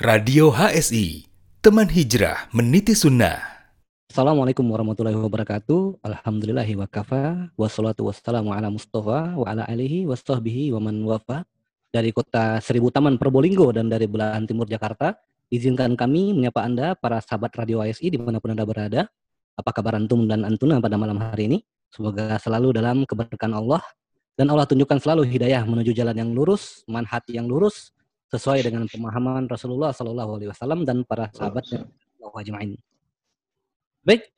Radio HSI, teman hijrah meniti sunnah. Assalamualaikum warahmatullahi wabarakatuh. Alhamdulillahi wa kafa. Wassalatu wassalamu ala mustafa wa ala alihi wa sahbihi wa man wafa. Dari kota Seribu Taman Probolinggo dan dari belahan timur Jakarta, izinkan kami menyapa Anda, para sahabat Radio ASI di mana pun Anda berada. Apa kabar Antum dan Antuna pada malam hari ini? Semoga selalu dalam keberkahan Allah dan Allah tunjukkan selalu hidayah menuju jalan yang lurus, manhat yang lurus, sesuai dengan pemahaman Rasulullah Shallallahu Alaihi Wasallam dan para sahabatnya. Baik,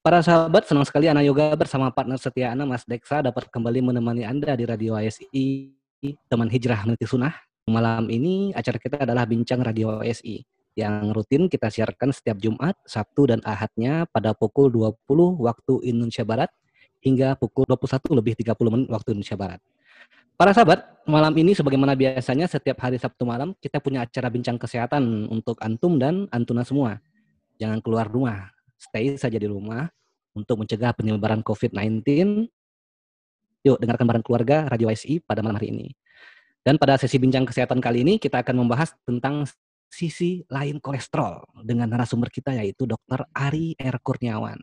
para sahabat senang sekali Ana Yoga bersama partner setia Ana Mas Deksa dapat kembali menemani Anda di Radio ASI teman hijrah meniti sunnah. Malam ini acara kita adalah bincang Radio ASI yang rutin kita siarkan setiap Jumat, Sabtu dan Ahadnya pada pukul 20 waktu Indonesia Barat hingga pukul 21 lebih 30 menit waktu Indonesia Barat. Para sahabat, malam ini sebagaimana biasanya setiap hari Sabtu malam kita punya acara bincang kesehatan untuk antum dan antuna semua. Jangan keluar rumah, stay saja di rumah untuk mencegah penyebaran COVID-19. Yuk dengarkan bareng keluarga Radio SI pada malam hari ini. Dan pada sesi bincang kesehatan kali ini kita akan membahas tentang sisi lain kolesterol dengan narasumber kita yaitu Dr. Ari R. Kurniawan.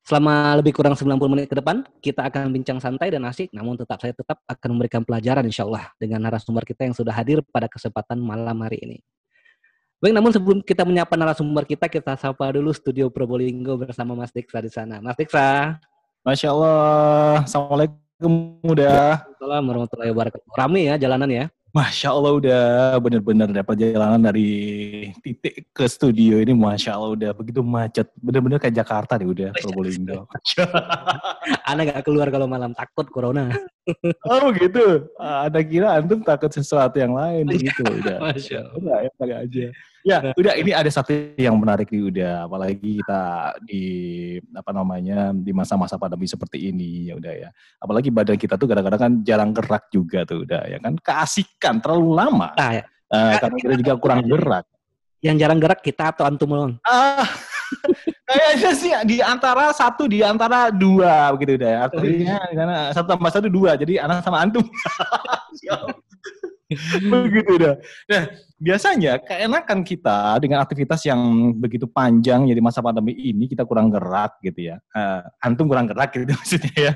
Selama lebih kurang 90 menit ke depan, kita akan bincang santai dan asik, namun tetap saya tetap akan memberikan pelajaran insya Allah dengan narasumber kita yang sudah hadir pada kesempatan malam hari ini. Baik, namun sebelum kita menyapa narasumber kita, kita sapa dulu studio Probolinggo bersama Mas Diksa di sana. Mas Diksa. Masya Allah. Assalamualaikum udah. Assalamualaikum warahmatullahi wabarakatuh. Rame ya jalanan ya. Masya Allah udah bener-bener dapat perjalanan dari titik ke studio ini Masya Allah udah begitu macet. Bener-bener kayak Jakarta deh udah Probolinggo. Anak gak keluar kalau malam takut corona. Oh gitu. Ada kira antum takut sesuatu yang lain gitu. Udah. Masya Allah. Udah, ya, aja. Ya, udah ini ada satu yang menarik nih udah apalagi kita di apa namanya di masa-masa pandemi seperti ini ya udah ya. Apalagi badan kita tuh kadang-kadang kan jarang gerak juga tuh udah ya kan keasikan terlalu lama. Ah, ya. Uh, karena kita juga kurang gerak. Yang jarang gerak kita atau antum? Ah, kayaknya sih di antara satu di antara dua begitu deh. Artinya karena satu tambah satu dua, jadi anak sama antum. begitu dah. Nah, biasanya keenakan kita dengan aktivitas yang begitu panjang jadi masa pandemi ini kita kurang gerak gitu ya. Uh, antum kurang gerak gitu maksudnya ya.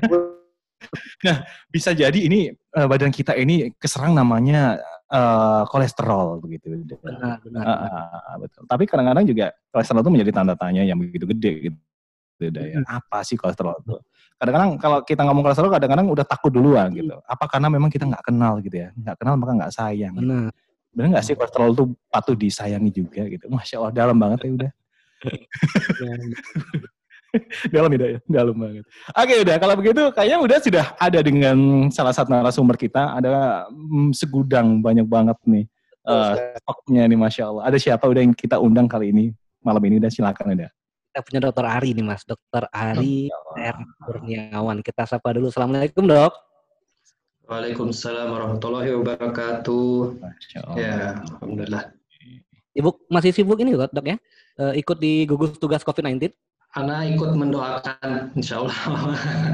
Nah, bisa jadi ini uh, badan kita ini keserang namanya uh, kolesterol begitu. Benar, benar. Uh, uh, betul. Tapi kadang-kadang juga kolesterol itu menjadi tanda tanya yang begitu gede gitu. Ya. Apa sih kolesterol itu? Kadang-kadang kalau kita ngomong kolesterol, kadang-kadang udah takut duluan gitu. Apa karena memang kita nggak kenal gitu ya? Nggak kenal maka nggak sayang. Gitu. Benar. Benar nggak sih kolesterol itu patut disayangi juga gitu? Masya Allah dalam banget ya udah. dalam ya, ya, dalam banget. Oke udah, kalau begitu kayaknya udah sudah ada dengan salah satu narasumber kita, ada mm, segudang banyak banget nih uh, stoknya nih, masya Allah. Ada siapa udah yang kita undang kali ini malam ini? Dan silakan udah. Kita punya Dokter Ari nih Mas, Dokter Ari R. Kurniawan. Kita sapa dulu. Assalamualaikum dok. Waalaikumsalam warahmatullahi wabarakatuh. Masya Allah. Ya, alhamdulillah. Sibuk masih sibuk ini dok, dok ya? Uh, ikut di gugus tugas COVID-19? Ana ikut mendoakan, insya Allah.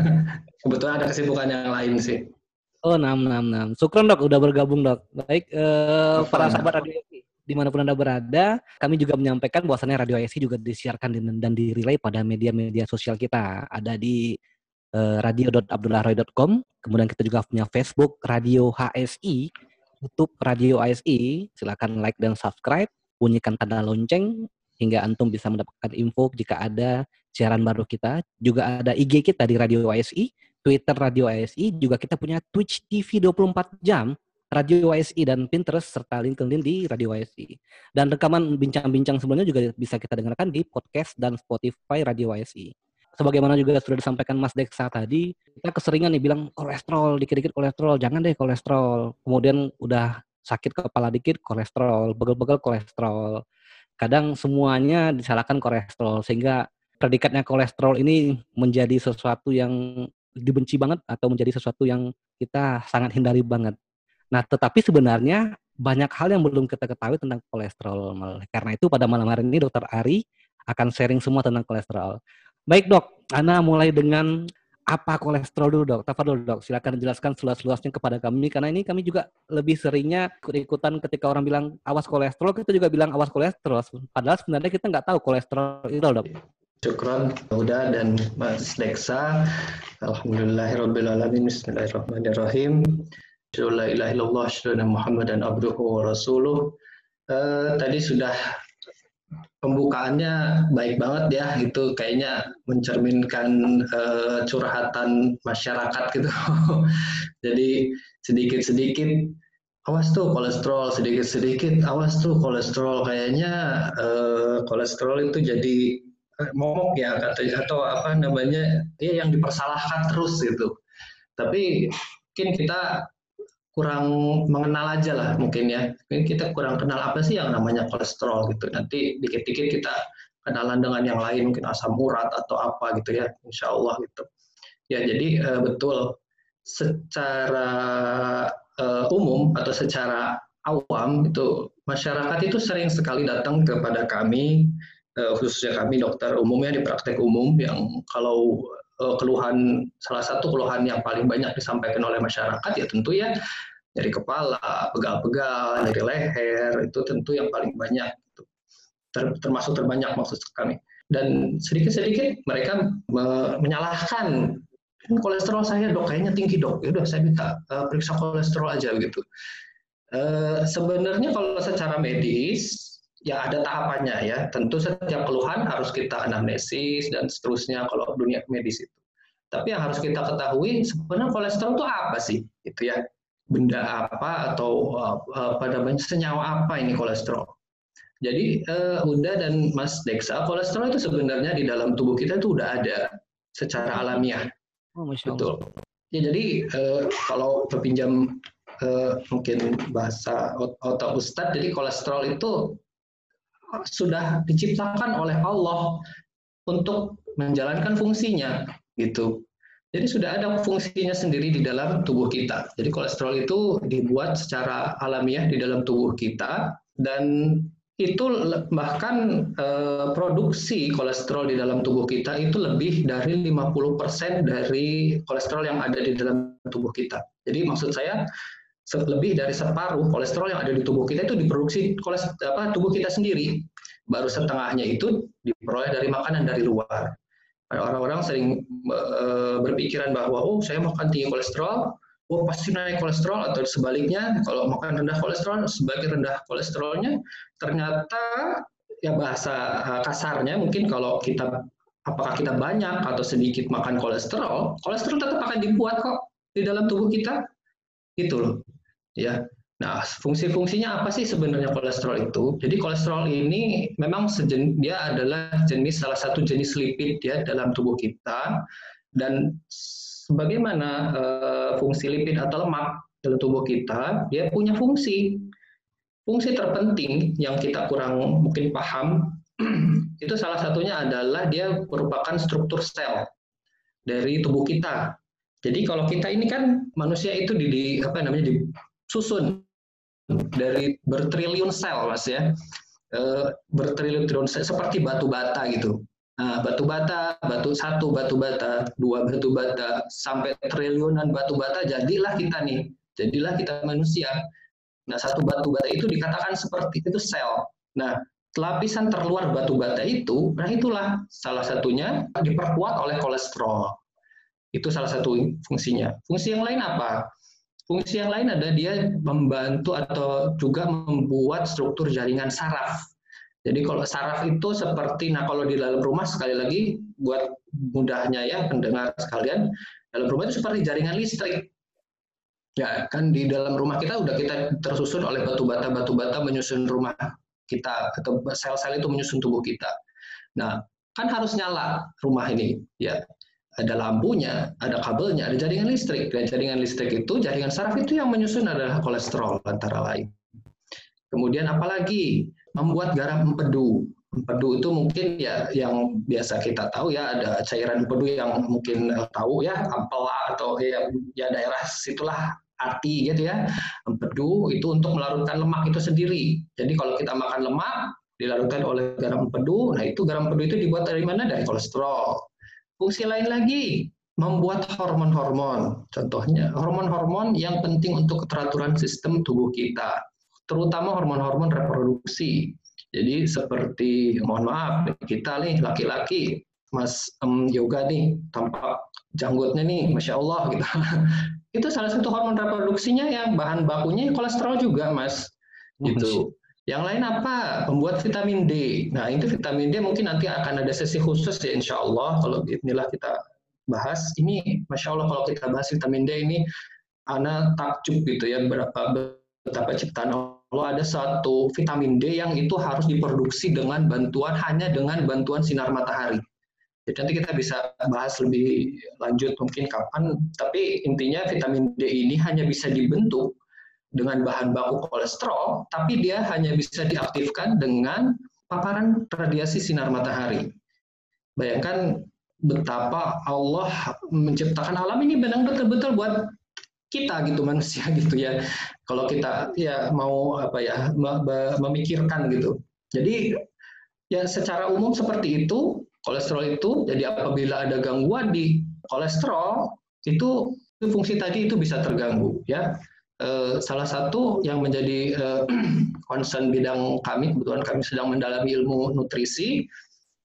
Kebetulan ada kesibukan yang lain sih. Oh, nam, nam, nam. Sukron dok, udah bergabung dok. Baik, uh, para sahabat radio di mana pun anda berada, kami juga menyampaikan bahwasannya radio ISI juga disiarkan dan dirilai pada media-media sosial kita. Ada di uh, radio.abdullahroy.com, kemudian kita juga punya Facebook Radio HSI, YouTube Radio HSI. Silakan like dan subscribe, bunyikan tanda lonceng hingga antum bisa mendapatkan info jika ada siaran baru kita. Juga ada IG kita di Radio ASI, Twitter Radio ASI, juga kita punya Twitch TV 24 jam, Radio ASI dan Pinterest serta LinkedIn di Radio ASI. Dan rekaman bincang-bincang sebelumnya juga bisa kita dengarkan di podcast dan Spotify Radio ASI. Sebagaimana juga sudah disampaikan Mas Deksa tadi, kita keseringan nih bilang kolesterol, dikit-dikit kolesterol, jangan deh kolesterol. Kemudian udah sakit kepala dikit kolesterol, begel-begel kolesterol. Kadang semuanya disalahkan kolesterol sehingga predikatnya kolesterol ini menjadi sesuatu yang dibenci banget atau menjadi sesuatu yang kita sangat hindari banget. Nah, tetapi sebenarnya banyak hal yang belum kita ketahui tentang kolesterol. Karena itu pada malam hari ini Dokter Ari akan sharing semua tentang kolesterol. Baik dok, Ana mulai dengan apa kolesterol dulu dok? Tafadol dok, silakan jelaskan seluas-luasnya kepada kami karena ini kami juga lebih seringnya ikutan ketika orang bilang awas kolesterol, kita juga bilang awas kolesterol. Padahal sebenarnya kita nggak tahu kolesterol itu dok. Syukron Huda dan Mas Deksa. Alhamdulillahirrahmanirrahim. Bismillahirrahmanirrahim. Asyhadu ilaha illallah, asyhadu Muhammadan abduhu wa rasuluh. Uh, tadi sudah pembukaannya baik banget ya itu kayaknya mencerminkan uh, curhatan masyarakat gitu. Jadi sedikit-sedikit awas tuh kolesterol sedikit-sedikit awas tuh kolesterol. Kayaknya uh, kolesterol itu jadi uh, momok ya katanya atau apa namanya ya yang dipersalahkan terus gitu. Tapi mungkin kita kurang mengenal aja lah mungkin ya. Mungkin kita kurang kenal apa sih yang namanya kolesterol gitu. Nanti dikit-dikit kita kenalan dengan yang lain mungkin asam urat atau apa gitu ya, insya Allah gitu. Ya jadi uh, betul secara uh, umum atau secara awam itu masyarakat itu sering sekali datang kepada kami uh, khususnya kami dokter umumnya di praktek umum yang kalau keluhan salah satu keluhan yang paling banyak disampaikan oleh masyarakat ya tentu ya dari kepala, pegal-pegal, dari leher itu tentu yang paling banyak gitu. Ter, termasuk terbanyak maksud kami. Dan sedikit-sedikit mereka me menyalahkan kolesterol saya dok kayaknya tinggi dok ya udah saya minta uh, periksa kolesterol aja gitu. Uh, sebenarnya kalau secara medis ya ada tahapannya ya. Tentu setiap keluhan harus kita anamnesis dan seterusnya kalau dunia medis itu. Tapi yang harus kita ketahui sebenarnya kolesterol itu apa sih? Itu ya. Benda apa atau uh, pada banyak senyawa apa ini kolesterol? Jadi uh, Uda dan Mas Deksa, kolesterol itu sebenarnya di dalam tubuh kita itu udah ada secara alamiah. Oh, Masya Allah. Betul. Ya, jadi uh, kalau berpinjam uh, mungkin bahasa otak Ustadz, jadi kolesterol itu sudah diciptakan oleh Allah untuk menjalankan fungsinya gitu. Jadi sudah ada fungsinya sendiri di dalam tubuh kita. Jadi kolesterol itu dibuat secara alamiah di dalam tubuh kita dan itu bahkan eh, produksi kolesterol di dalam tubuh kita itu lebih dari 50% dari kolesterol yang ada di dalam tubuh kita. Jadi maksud saya lebih dari separuh kolesterol yang ada di tubuh kita itu diproduksi apa tubuh kita sendiri. Baru setengahnya itu diperoleh dari makanan dari luar. Orang-orang sering uh, berpikiran bahwa oh saya makan tinggi kolesterol, oh pasti naik kolesterol atau sebaliknya kalau makan rendah kolesterol sebagai rendah kolesterolnya ternyata ya bahasa eh, kasarnya mungkin kalau kita apakah kita banyak atau sedikit makan kolesterol, kolesterol tetap akan dibuat kok di dalam tubuh kita. Gitu loh ya. Nah, fungsi-fungsinya apa sih sebenarnya kolesterol itu? Jadi kolesterol ini memang sejen, dia adalah jenis salah satu jenis lipid ya dalam tubuh kita dan sebagaimana uh, fungsi lipid atau lemak dalam tubuh kita, dia punya fungsi. Fungsi terpenting yang kita kurang mungkin paham itu salah satunya adalah dia merupakan struktur sel dari tubuh kita. Jadi kalau kita ini kan manusia itu di, di apa namanya di susun. Dari bertriliun sel mas ya. Eh, bertriliun sel seperti batu bata gitu. Nah, batu bata batu satu batu bata dua batu bata sampai triliunan batu bata jadilah kita nih. Jadilah kita manusia. Nah satu batu bata itu dikatakan seperti itu sel. Nah lapisan terluar batu bata itu nah itulah salah satunya diperkuat oleh kolesterol. Itu salah satu fungsinya. Fungsi yang lain apa Fungsi yang lain ada dia membantu atau juga membuat struktur jaringan saraf. Jadi kalau saraf itu seperti, nah kalau di dalam rumah sekali lagi buat mudahnya ya pendengar sekalian, dalam rumah itu seperti jaringan listrik. Ya kan di dalam rumah kita udah kita tersusun oleh batu bata batu bata menyusun rumah kita atau sel-sel itu menyusun tubuh kita. Nah kan harus nyala rumah ini ya ada lampunya, ada kabelnya, ada jaringan listrik. Dan jaringan listrik itu, jaringan saraf itu yang menyusun adalah kolesterol antara lain. Kemudian apalagi membuat garam empedu. Empedu itu mungkin ya yang biasa kita tahu ya ada cairan empedu yang mungkin eh, tahu ya ampela atau ya, ya daerah situlah arti gitu ya. Empedu itu untuk melarutkan lemak itu sendiri. Jadi kalau kita makan lemak dilarutkan oleh garam empedu, nah itu garam empedu itu dibuat dari mana? Dari kolesterol Fungsi lain lagi membuat hormon-hormon. Contohnya hormon-hormon yang penting untuk keteraturan sistem tubuh kita, terutama hormon-hormon reproduksi. Jadi seperti mohon maaf kita nih laki-laki Mas um, yoga nih tampak janggutnya nih, masya Allah gitu. itu salah satu hormon reproduksinya yang bahan bakunya kolesterol juga, Mas. Gitu. Yang lain apa? Membuat vitamin D. Nah, itu vitamin D mungkin nanti akan ada sesi khusus ya insya Allah kalau inilah kita bahas. Ini Masya Allah kalau kita bahas vitamin D ini, anak takjub gitu ya, berapa betapa ciptaan Allah ada satu vitamin D yang itu harus diproduksi dengan bantuan hanya dengan bantuan sinar matahari. Jadi nanti kita bisa bahas lebih lanjut mungkin kapan, tapi intinya vitamin D ini hanya bisa dibentuk dengan bahan baku kolesterol, tapi dia hanya bisa diaktifkan dengan paparan radiasi sinar matahari. Bayangkan betapa Allah menciptakan alam ini benar betul-betul buat kita gitu manusia gitu ya. Kalau kita ya mau apa ya memikirkan gitu. Jadi ya secara umum seperti itu kolesterol itu jadi apabila ada gangguan di kolesterol itu fungsi tadi itu bisa terganggu ya. Eh, salah satu yang menjadi eh, concern bidang kami kebetulan kami sedang mendalami ilmu nutrisi.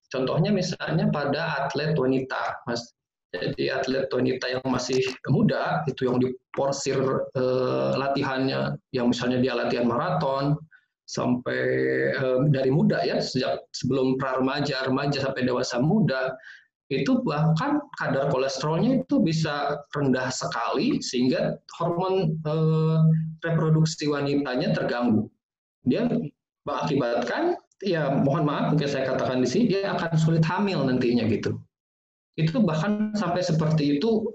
Contohnya misalnya pada atlet wanita, Mas. Jadi atlet wanita yang masih muda itu yang diporsir eh, latihannya, yang misalnya dia latihan maraton sampai dari muda ya, sejak sebelum pra remaja, remaja sampai dewasa muda, itu bahkan kadar kolesterolnya itu bisa rendah sekali sehingga hormon eh, reproduksi wanitanya terganggu. Dia mengakibatkan ya mohon maaf mungkin saya katakan di sini dia akan sulit hamil nantinya gitu. Itu bahkan sampai seperti itu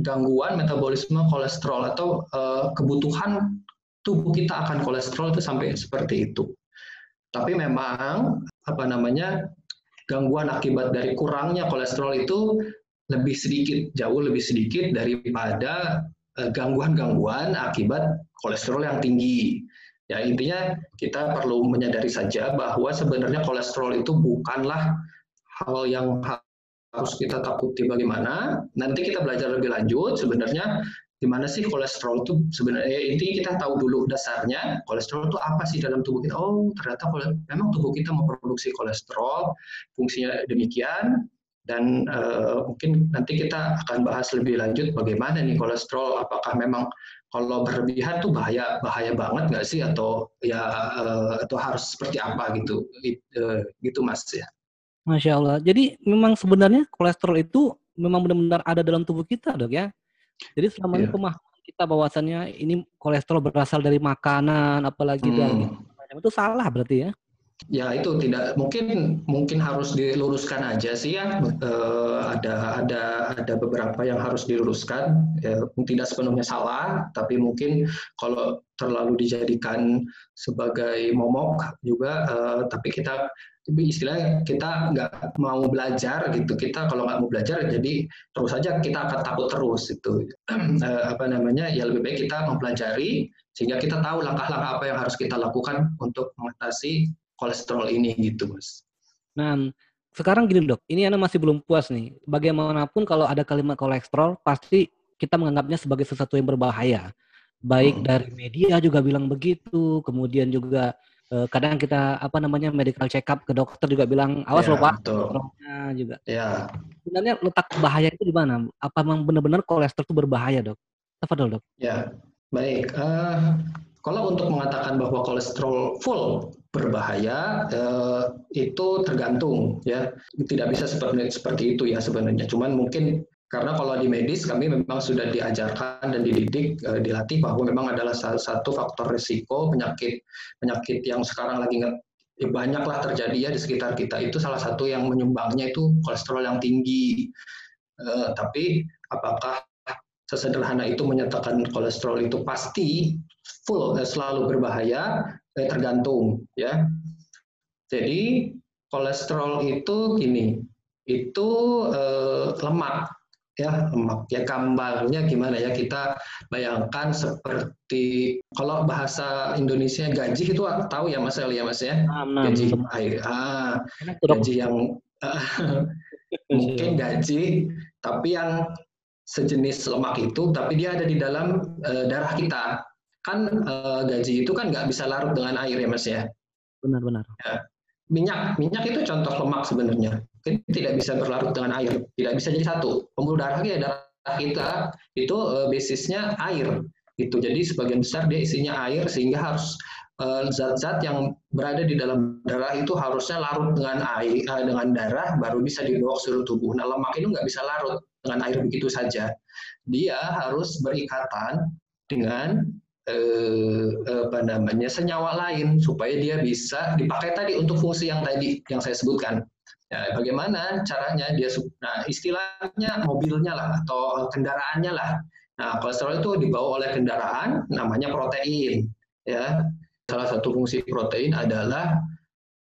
gangguan metabolisme kolesterol atau uh, kebutuhan tubuh kita akan kolesterol itu sampai seperti itu. Tapi memang apa namanya gangguan akibat dari kurangnya kolesterol itu lebih sedikit, jauh lebih sedikit daripada eh, gangguan-gangguan akibat kolesterol yang tinggi. Ya intinya kita perlu menyadari saja bahwa sebenarnya kolesterol itu bukanlah hal yang harus kita takuti bagaimana. Nanti kita belajar lebih lanjut sebenarnya gimana sih kolesterol itu sebenarnya ya, intinya kita tahu dulu dasarnya kolesterol itu apa sih dalam tubuh kita? Oh ternyata memang tubuh kita memproduksi kolesterol fungsinya demikian dan uh, mungkin nanti kita akan bahas lebih lanjut bagaimana nih kolesterol apakah memang kalau berlebihan tuh bahaya bahaya banget nggak sih? Atau ya uh, atau harus seperti apa gitu? Uh, gitu mas ya. Masya Allah. Jadi memang sebenarnya kolesterol itu memang benar-benar ada dalam tubuh kita dok ya jadi selama yeah. ini iya. pemahaman kita bahwasannya ini kolesterol berasal dari makanan apalagi hmm. dari itu salah berarti ya Ya itu tidak mungkin mungkin harus diluruskan aja sih ya. E, ada ada ada beberapa yang harus diluruskan. Ya, tidak sepenuhnya salah, tapi mungkin kalau terlalu dijadikan sebagai momok juga. E, tapi kita istilahnya kita nggak mau belajar gitu. Kita kalau nggak mau belajar jadi terus saja kita akan takut terus itu. E, apa namanya? Ya lebih baik kita mempelajari sehingga kita tahu langkah-langkah apa yang harus kita lakukan untuk mengatasi kolesterol ini gitu mas. Nah sekarang gini dok, ini Anda masih belum puas nih. Bagaimanapun kalau ada kalimat kolesterol pasti kita menganggapnya sebagai sesuatu yang berbahaya. Baik hmm. dari media juga bilang begitu, kemudian juga eh, kadang kita apa namanya medical check up ke dokter juga bilang awas ya, loh pak juga. Ya. Sebenarnya letak bahaya itu di mana? Apa memang benar-benar kolesterol itu berbahaya dok? Apa dok? Ya baik. Uh, kalau untuk mengatakan bahwa kolesterol full berbahaya eh, itu tergantung ya. Tidak bisa seperti seperti itu ya sebenarnya. Cuman mungkin karena kalau di medis kami memang sudah diajarkan dan dididik eh, dilatih bahwa memang adalah satu faktor risiko penyakit penyakit yang sekarang lagi ya banyaklah terjadi ya di sekitar kita. Itu salah satu yang menyumbangnya itu kolesterol yang tinggi. Eh, tapi apakah sesederhana itu menyatakan kolesterol itu pasti full eh, selalu berbahaya tergantung ya. Jadi kolesterol itu gini, itu eh, lemak ya lemak. Ya gambarnya gimana ya? Kita bayangkan seperti kalau bahasa Indonesia gaji itu tahu ya Mas Eli ya Mas ya? Nah, gaji air. Ah gaji yang mungkin gaji, tapi yang sejenis lemak itu, tapi dia ada di dalam uh, darah kita. Kan uh, gaji itu kan nggak bisa larut dengan air ya mas ya. Benar-benar. Ya. Minyak, minyak itu contoh lemak sebenarnya. tidak bisa berlarut dengan air, tidak bisa jadi satu. Pembuluh darah ya darah kita itu uh, basisnya air. Itu jadi sebagian besar dia isinya air sehingga harus Eh, zat-zat yang berada di dalam darah itu harusnya larut dengan air eh, dengan darah baru bisa dibawa ke seluruh tubuh. Nah lemak itu nggak bisa larut dengan air begitu saja. Dia harus berikatan dengan eh, apa namanya senyawa lain supaya dia bisa dipakai tadi untuk fungsi yang tadi yang saya sebutkan. Ya, bagaimana caranya dia nah istilahnya mobilnya lah atau kendaraannya lah. Nah, kolesterol itu dibawa oleh kendaraan namanya protein ya salah satu fungsi protein adalah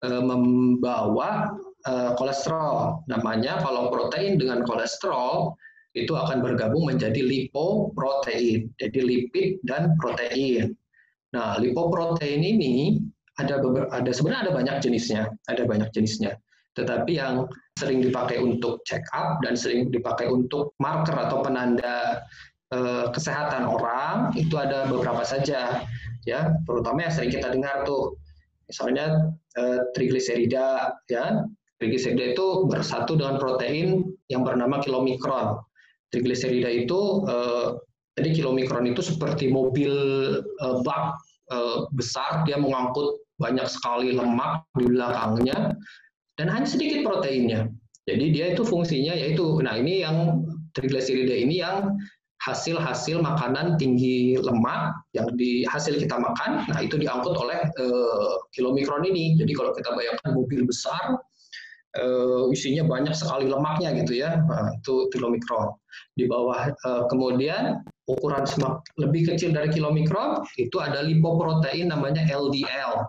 e, membawa e, kolesterol. Namanya kalau protein dengan kolesterol itu akan bergabung menjadi lipoprotein. Jadi lipid dan protein. Nah, lipoprotein ini ada ada sebenarnya ada banyak jenisnya, ada banyak jenisnya. Tetapi yang sering dipakai untuk check up dan sering dipakai untuk marker atau penanda eh, kesehatan orang itu ada beberapa saja ya terutama yang sering kita dengar tuh misalnya eh, trigliserida ya trigliserida itu bersatu dengan protein yang bernama kilomikron trigliserida itu eh, jadi kilomikron itu seperti mobil eh, bak eh, besar dia mengangkut banyak sekali lemak di belakangnya dan hanya sedikit proteinnya jadi dia itu fungsinya yaitu nah ini yang trigliserida ini yang hasil-hasil makanan tinggi lemak yang di hasil kita makan, nah itu diangkut oleh uh, kilomikron ini. Jadi kalau kita bayangkan mobil besar, uh, isinya banyak sekali lemaknya gitu ya, nah, itu kilomikron. Di bawah uh, kemudian ukuran semak, lebih kecil dari kilomikron itu ada lipoprotein namanya LDL.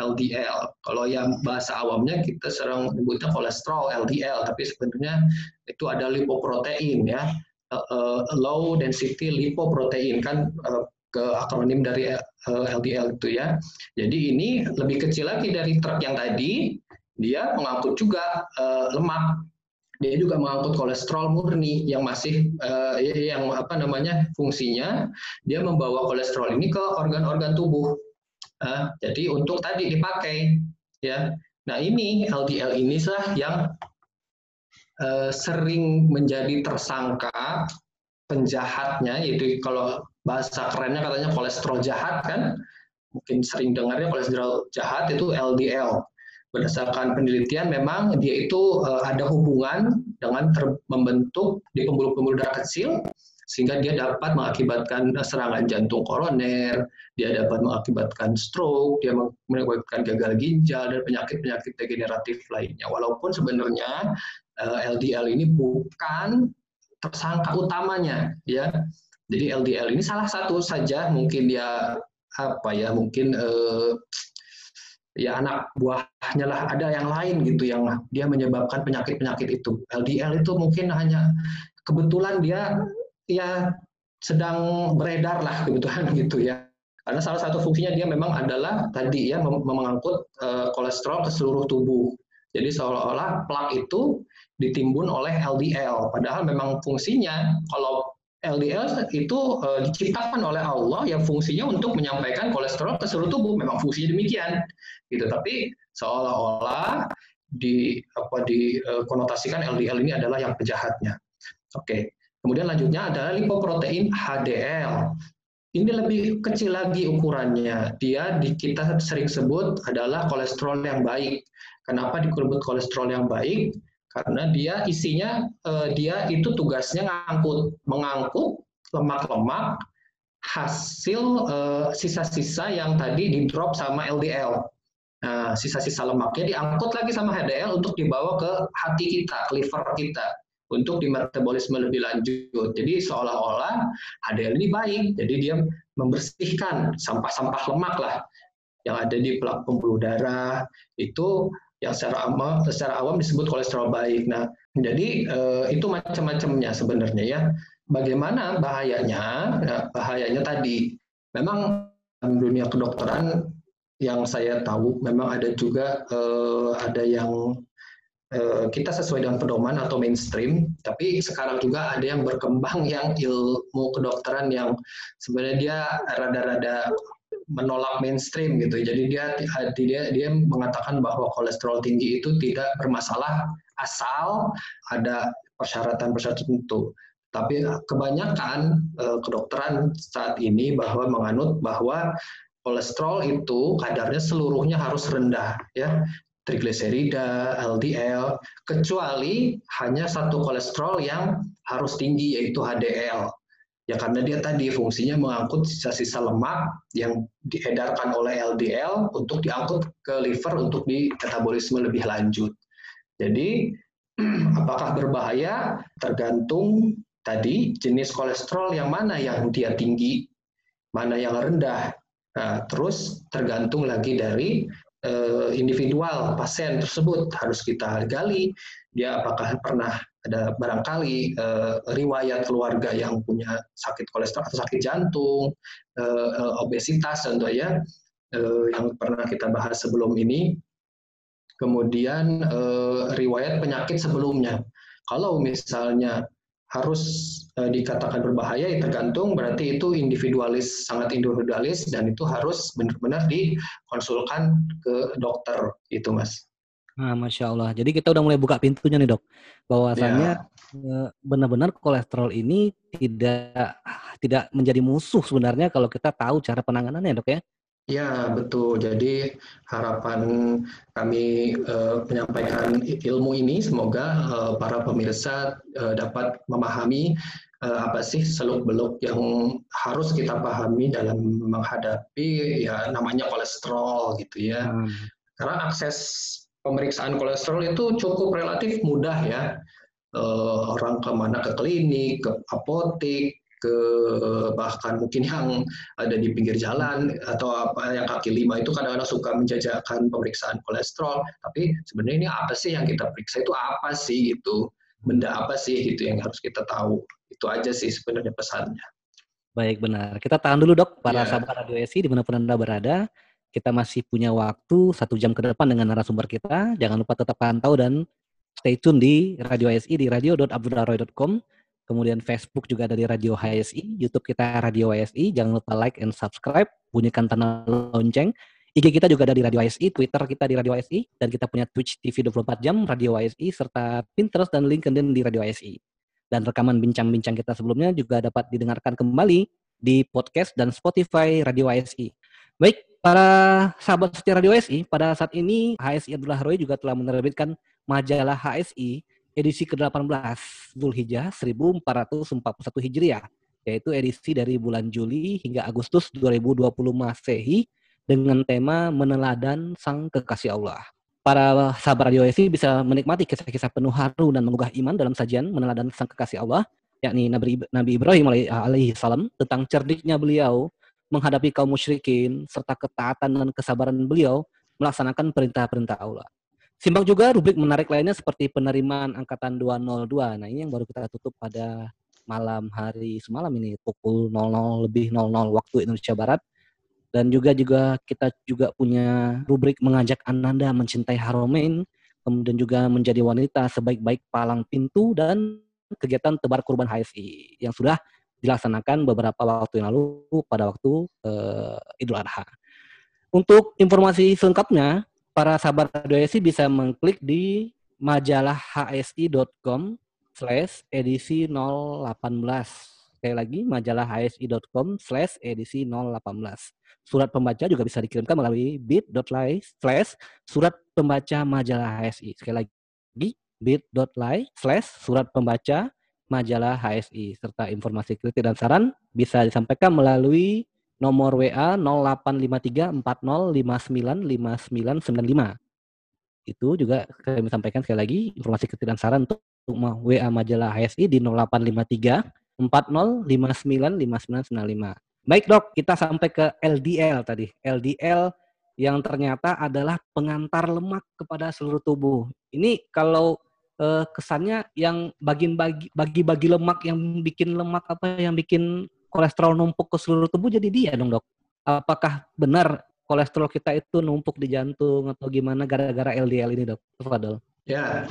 LDL. Kalau yang bahasa awamnya kita sering menyebutnya kolesterol LDL, tapi sebenarnya itu ada lipoprotein ya uh, low density lipoprotein kan uh, ke akronim dari uh, LDL itu ya. Jadi ini lebih kecil lagi dari truk yang tadi, dia mengangkut juga uh, lemak. Dia juga mengangkut kolesterol murni yang masih uh, yang apa namanya fungsinya dia membawa kolesterol ini ke organ-organ tubuh. Uh, jadi untuk tadi dipakai ya. Nah ini LDL ini sah yang Eh, sering menjadi tersangka penjahatnya, yaitu kalau bahasa kerennya katanya kolesterol jahat kan, mungkin sering dengarnya kolesterol jahat itu LDL. Berdasarkan penelitian memang dia itu uh, ada hubungan dengan membentuk di pembuluh-pembuluh darah kecil sehingga dia dapat mengakibatkan serangan jantung koroner, dia dapat mengakibatkan stroke, dia mengakibatkan gagal ginjal dan penyakit-penyakit degeneratif lainnya. Walaupun sebenarnya LDL eh, ini bukan tersangka utamanya ya. Jadi LDL ini salah satu saja mungkin dia apa ya mungkin eh, ya anak buahnya lah ada yang lain gitu yang dia menyebabkan penyakit-penyakit itu. LDL itu mungkin hanya kebetulan dia ya sedang beredar lah kebetulan gitu ya. Karena salah satu fungsinya dia memang adalah tadi ya mengangkut uh, kolesterol ke seluruh tubuh. Jadi seolah-olah plak itu ditimbun oleh LDL. Padahal memang fungsinya kalau LDL itu uh, diciptakan oleh Allah yang fungsinya untuk menyampaikan kolesterol ke seluruh tubuh. Memang fungsinya demikian, gitu. Tapi seolah-olah di apa dikonotasikan uh, LDL ini adalah yang pejahatnya. Oke. Kemudian lanjutnya adalah lipoprotein HDL. Ini lebih kecil lagi ukurannya. Dia di, kita sering sebut adalah kolesterol yang baik. Kenapa disebut kolesterol yang baik? Karena dia isinya uh, dia itu tugasnya ngangkut mengangkut lemak-lemak hasil uh, sisa-sisa yang tadi di drop sama LDL. Nah, sisa-sisa lemaknya diangkut lagi sama HDL untuk dibawa ke hati kita, ke liver kita untuk dimetabolisme lebih lanjut. Jadi seolah-olah HDL ini baik, jadi dia membersihkan sampah-sampah lemak lah yang ada di pembuluh darah itu yang secara awam, secara awam disebut kolesterol baik. Nah, jadi eh, itu macam-macamnya sebenarnya ya. Bagaimana bahayanya? Nah, bahayanya tadi memang dunia kedokteran yang saya tahu memang ada juga eh, ada yang eh, kita sesuai dengan pedoman atau mainstream, tapi sekarang juga ada yang berkembang yang ilmu kedokteran yang sebenarnya dia rada-rada menolak mainstream gitu. Jadi dia dia dia mengatakan bahwa kolesterol tinggi itu tidak bermasalah asal ada persyaratan-persyaratan tertentu. Tapi kebanyakan eh, kedokteran saat ini bahwa menganut bahwa kolesterol itu kadarnya seluruhnya harus rendah ya trigliserida, LDL, kecuali hanya satu kolesterol yang harus tinggi yaitu HDL. Ya karena dia tadi fungsinya mengangkut sisa-sisa lemak yang diedarkan oleh LDL untuk diangkut ke liver untuk di metabolisme lebih lanjut. Jadi apakah berbahaya tergantung tadi jenis kolesterol yang mana yang dia tinggi, mana yang rendah. Nah, terus tergantung lagi dari uh, individual pasien tersebut harus kita gali dia apakah pernah ada barangkali uh, riwayat keluarga yang punya sakit kolesterol atau sakit jantung, uh, obesitas contohnya uh, yang pernah kita bahas sebelum ini. Kemudian riwayat penyakit sebelumnya. Kalau misalnya harus dikatakan berbahaya ya tergantung berarti itu individualis sangat individualis dan itu harus benar-benar dikonsulkan ke dokter itu mas. Nah, masya Allah. Jadi kita udah mulai buka pintunya nih dok. Bahwasannya ya. benar-benar kolesterol ini tidak tidak menjadi musuh sebenarnya kalau kita tahu cara penanganannya dok ya. Ya, betul. Jadi harapan kami uh, menyampaikan ilmu ini semoga uh, para pemirsa uh, dapat memahami uh, apa sih seluk-beluk yang harus kita pahami dalam menghadapi ya namanya kolesterol gitu ya. Hmm. Karena akses pemeriksaan kolesterol itu cukup relatif mudah ya. Uh, orang ke mana ke klinik, ke apotik, ke bahkan mungkin yang ada di pinggir jalan atau apa yang kaki lima itu kadang-kadang suka menjajakan pemeriksaan kolesterol. Tapi sebenarnya ini apa sih yang kita periksa? Itu apa sih itu benda apa sih itu yang harus kita tahu? Itu aja sih sebenarnya pesannya. Baik benar. Kita tahan dulu dok para yeah. sahabat radio SI di mana pun anda berada kita masih punya waktu satu jam ke depan dengan narasumber kita jangan lupa tetap pantau dan stay tune di radio SI di radio.abdurraroy.com Kemudian Facebook juga ada di Radio HSI, YouTube kita Radio HSI. Jangan lupa like and subscribe, bunyikan tanda lonceng. IG kita juga ada di Radio HSI, Twitter kita di Radio HSI, dan kita punya Twitch TV 24 jam Radio HSI, serta Pinterest dan LinkedIn di Radio HSI. Dan rekaman bincang-bincang kita sebelumnya juga dapat didengarkan kembali di podcast dan Spotify Radio HSI. Baik, para sahabat setia Radio HSI, pada saat ini HSI Abdullah Roy juga telah menerbitkan majalah HSI edisi ke-18 Zulhijjah 1441 Hijriah, yaitu edisi dari bulan Juli hingga Agustus 2020 Masehi dengan tema meneladan sang kekasih Allah. Para sahabat radio ESI bisa menikmati kisah-kisah penuh haru dan menggugah iman dalam sajian meneladan sang kekasih Allah, yakni Nabi Ibrahim alaihi salam tentang cerdiknya beliau menghadapi kaum musyrikin serta ketaatan dan kesabaran beliau melaksanakan perintah-perintah Allah. Simak juga rubrik menarik lainnya seperti penerimaan angkatan 202. Nah, ini yang baru kita tutup pada malam hari semalam ini pukul 00 lebih 00 waktu Indonesia Barat. Dan juga juga kita juga punya rubrik mengajak Ananda mencintai Haromain, kemudian juga menjadi wanita sebaik-baik palang pintu dan kegiatan tebar kurban HSI yang sudah dilaksanakan beberapa waktu yang lalu pada waktu uh, Idul Adha. Untuk informasi selengkapnya, para sahabat Radio HSI bisa mengklik di majalah hsi.com slash edisi 018. Sekali lagi, majalah hsi.com slash edisi 018. Surat pembaca juga bisa dikirimkan melalui bit.ly slash surat pembaca majalah HSI. Sekali lagi, bit.ly slash surat pembaca majalah HSI. Serta informasi kritik dan saran bisa disampaikan melalui nomor WA 085340595995. Itu juga kami sampaikan sekali lagi informasi dan saran untuk WA majalah HSI di 0853 Baik dok, kita sampai ke LDL tadi. LDL yang ternyata adalah pengantar lemak kepada seluruh tubuh. Ini kalau eh, kesannya yang bagi-bagi bagi-bagi lemak yang bikin lemak apa yang bikin kolesterol numpuk ke seluruh tubuh jadi dia dong dok. Apakah benar kolesterol kita itu numpuk di jantung atau gimana gara-gara LDL ini dok? Fadol. Ya,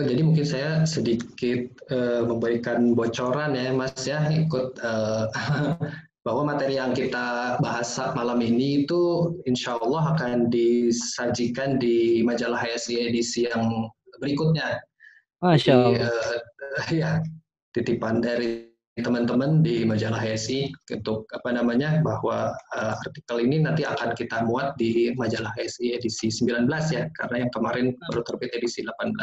jadi mungkin saya sedikit uh, memberikan bocoran ya Mas ya ikut uh, bahwa materi yang kita bahas malam ini itu insya Allah akan disajikan di majalah HSI edisi yang berikutnya. Masya Allah. Jadi, uh, ya, titipan dari teman-teman di majalah HSI untuk apa namanya bahwa uh, artikel ini nanti akan kita muat di majalah HSI edisi 19 ya karena yang kemarin baru terbit edisi 18.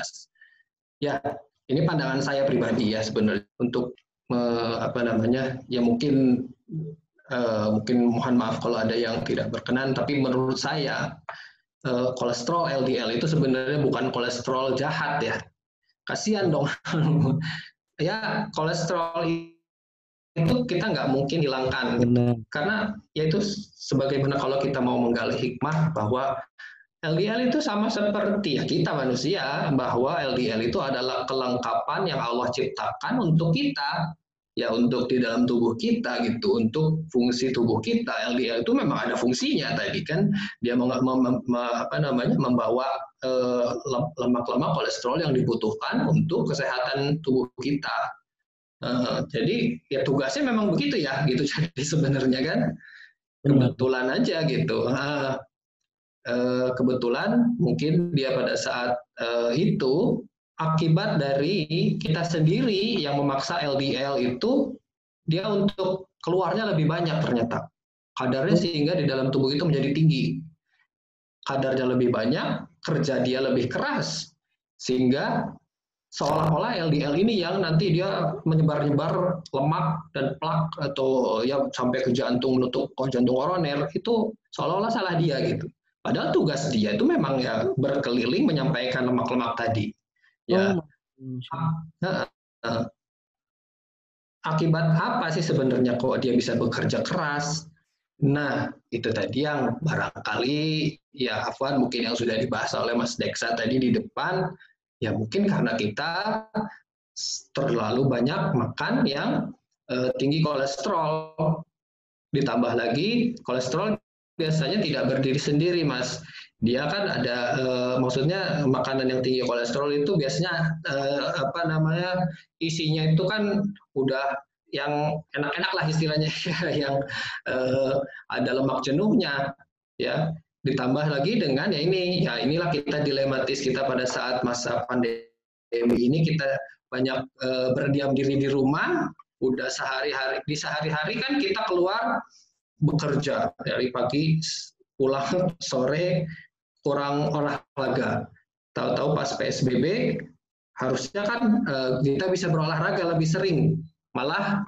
Ya, ini pandangan saya pribadi ya sebenarnya untuk uh, apa namanya ya mungkin uh, mungkin mohon maaf kalau ada yang tidak berkenan, tapi menurut saya uh, kolesterol LDL itu sebenarnya bukan kolesterol jahat ya. Kasihan dong. ya kolesterol itu kita nggak mungkin hilangkan Benar. karena yaitu sebagaimana kalau kita mau menggali hikmah bahwa LDL itu sama seperti ya kita manusia bahwa LDL itu adalah kelengkapan yang Allah ciptakan untuk kita ya untuk di dalam tubuh kita gitu untuk fungsi tubuh kita LDL itu memang ada fungsinya tadi kan. Dia mem, mem, mem, apa namanya membawa eh, lemak-lemak kolesterol yang dibutuhkan untuk kesehatan tubuh kita. Jadi ya tugasnya memang begitu ya gitu jadi sebenarnya kan. Kebetulan aja gitu uh, kebetulan mungkin dia pada saat uh, itu akibat dari kita sendiri yang memaksa LDL itu dia untuk keluarnya lebih banyak ternyata. Kadarnya sehingga di dalam tubuh itu menjadi tinggi. Kadarnya lebih banyak, kerja dia lebih keras. Sehingga seolah-olah LDL ini yang nanti dia menyebar-nyebar lemak dan plak atau ya sampai ke jantung menutup oh, jantung koroner itu seolah-olah salah dia gitu. Padahal tugas dia itu memang ya berkeliling menyampaikan lemak-lemak tadi. Ya. Oh, akibat apa sih sebenarnya kok dia bisa bekerja keras? Nah, itu tadi yang barangkali ya Afwan mungkin yang sudah dibahas oleh Mas Deksa tadi di depan, ya mungkin karena kita terlalu banyak makan yang uh, tinggi kolesterol. Ditambah lagi kolesterol biasanya tidak berdiri sendiri, Mas dia kan ada uh, maksudnya makanan yang tinggi kolesterol itu biasanya uh, apa namanya isinya itu kan udah yang enak-enak lah istilahnya yang uh, ada lemak jenuhnya ya. Ditambah lagi dengan ya ini ya inilah kita dilematis kita pada saat masa pandemi ini kita banyak uh, berdiam diri di rumah udah sehari-hari di sehari-hari kan kita keluar bekerja dari pagi pulang sore kurang olahraga. Tahu-tahu pas PSBB harusnya kan uh, kita bisa berolahraga lebih sering. Malah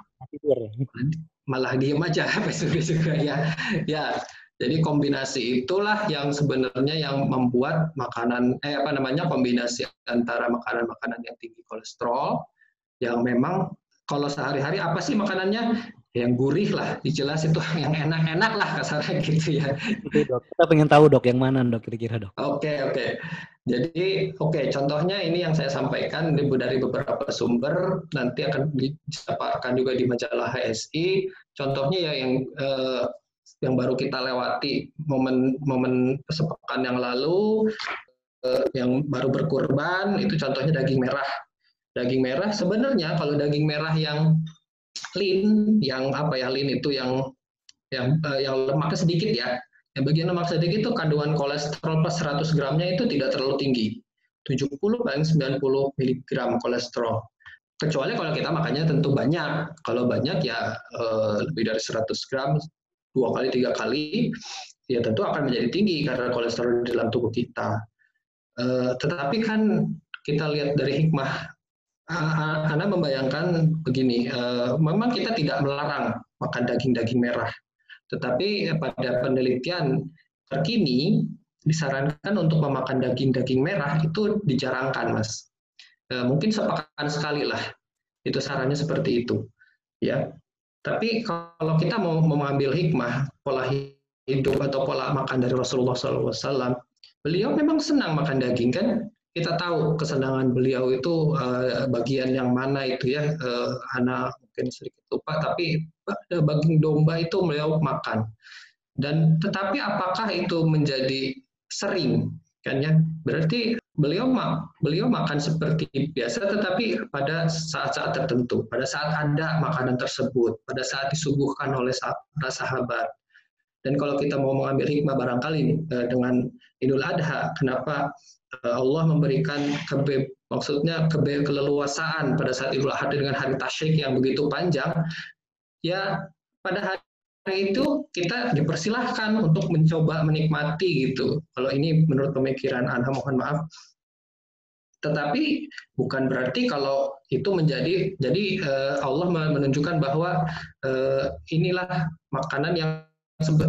malah diem aja PSBB juga ya. Ya, jadi kombinasi itulah yang sebenarnya yang membuat makanan eh apa namanya kombinasi antara makanan-makanan yang tinggi kolesterol yang memang kalau sehari-hari apa sih makanannya yang gurih lah, jelas itu yang enak-enak lah kasarnya gitu ya. Oke dok, kita pengen tahu dok yang mana dok kira-kira dok. Oke oke, jadi oke okay, contohnya ini yang saya sampaikan dari beberapa sumber nanti akan disampaikan juga di majalah HSI. Contohnya ya yang eh, yang baru kita lewati momen-momen sepekan yang lalu eh, yang baru berkurban itu contohnya daging merah. Daging merah sebenarnya kalau daging merah yang lean yang apa ya lean itu yang yang uh, yang lemaknya sedikit ya. Yang bagian lemak sedikit itu kandungan kolesterol per 100 gramnya itu tidak terlalu tinggi. 70 paling 90 mg kolesterol. Kecuali kalau kita makannya tentu banyak. Kalau banyak ya uh, lebih dari 100 gram dua kali tiga kali ya tentu akan menjadi tinggi karena kolesterol di dalam tubuh kita. Uh, tetapi kan kita lihat dari hikmah anda membayangkan begini, uh, memang kita tidak melarang makan daging-daging merah, tetapi pada penelitian terkini disarankan untuk memakan daging-daging merah itu dijarangkan, mas. Uh, mungkin sepekan sekali lah, itu sarannya seperti itu, ya. Tapi kalau kita mau mengambil hikmah pola hidup atau pola makan dari Rasulullah SAW, beliau memang senang makan daging kan, kita tahu kesenangan beliau itu uh, bagian yang mana itu ya. Uh, anak mungkin sedikit lupa tapi daging domba itu beliau makan. Dan tetapi apakah itu menjadi sering? Kan ya? Berarti beliau mak beliau makan seperti biasa tetapi pada saat-saat tertentu. Pada saat ada makanan tersebut pada saat disuguhkan oleh para sahabat. Dan kalau kita mau mengambil hikmah barangkali eh, dengan Idul Adha kenapa eh, Allah memberikan kebe maksudnya kebe keleluasaan pada saat Idul Adha dengan hari tasyrik yang begitu panjang ya pada hari itu kita dipersilahkan untuk mencoba menikmati gitu. Kalau ini menurut pemikiran Anda mohon maaf. Tetapi bukan berarti kalau itu menjadi jadi uh, Allah menunjukkan bahwa uh, inilah makanan yang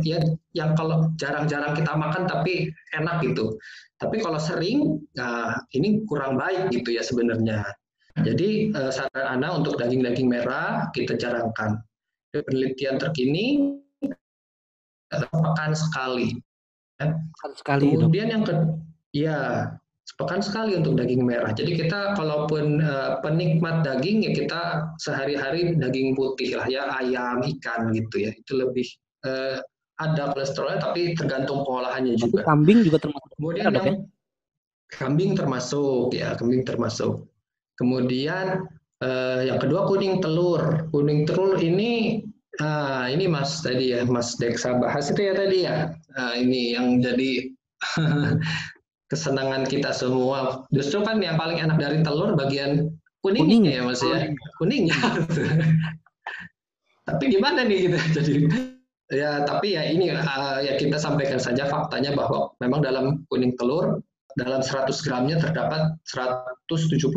ya yang kalau jarang-jarang kita makan tapi enak gitu. Tapi kalau sering, nah ini kurang baik gitu ya sebenarnya. Jadi uh, saran Anda untuk daging-daging merah kita jarangkan penelitian terkini sepekan sekali. Ya. Sepekan sekali. Kemudian yang ke, ya sepekan sekali untuk daging merah. Jadi kita kalaupun uh, penikmat daging ya kita sehari-hari daging putih lah ya ayam, ikan gitu ya. Itu lebih uh, ada kolesterolnya tapi tergantung pengolahannya juga. kambing juga termasuk. Kemudian yang, ya? kambing termasuk ya kambing termasuk. Kemudian Uh, yang kedua kuning telur. Kuning telur ini uh, ini Mas tadi ya, Mas Deksa bahas itu ya tadi ya. Uh, ini yang jadi kesenangan kita semua. Justru kan yang paling enak dari telur bagian kuningnya Kuning. ya Mas ya. Kuningnya. tapi gimana nih kita jadi ya tapi ya ini uh, ya kita sampaikan saja faktanya bahwa memang dalam kuning telur dalam 100 gramnya terdapat 178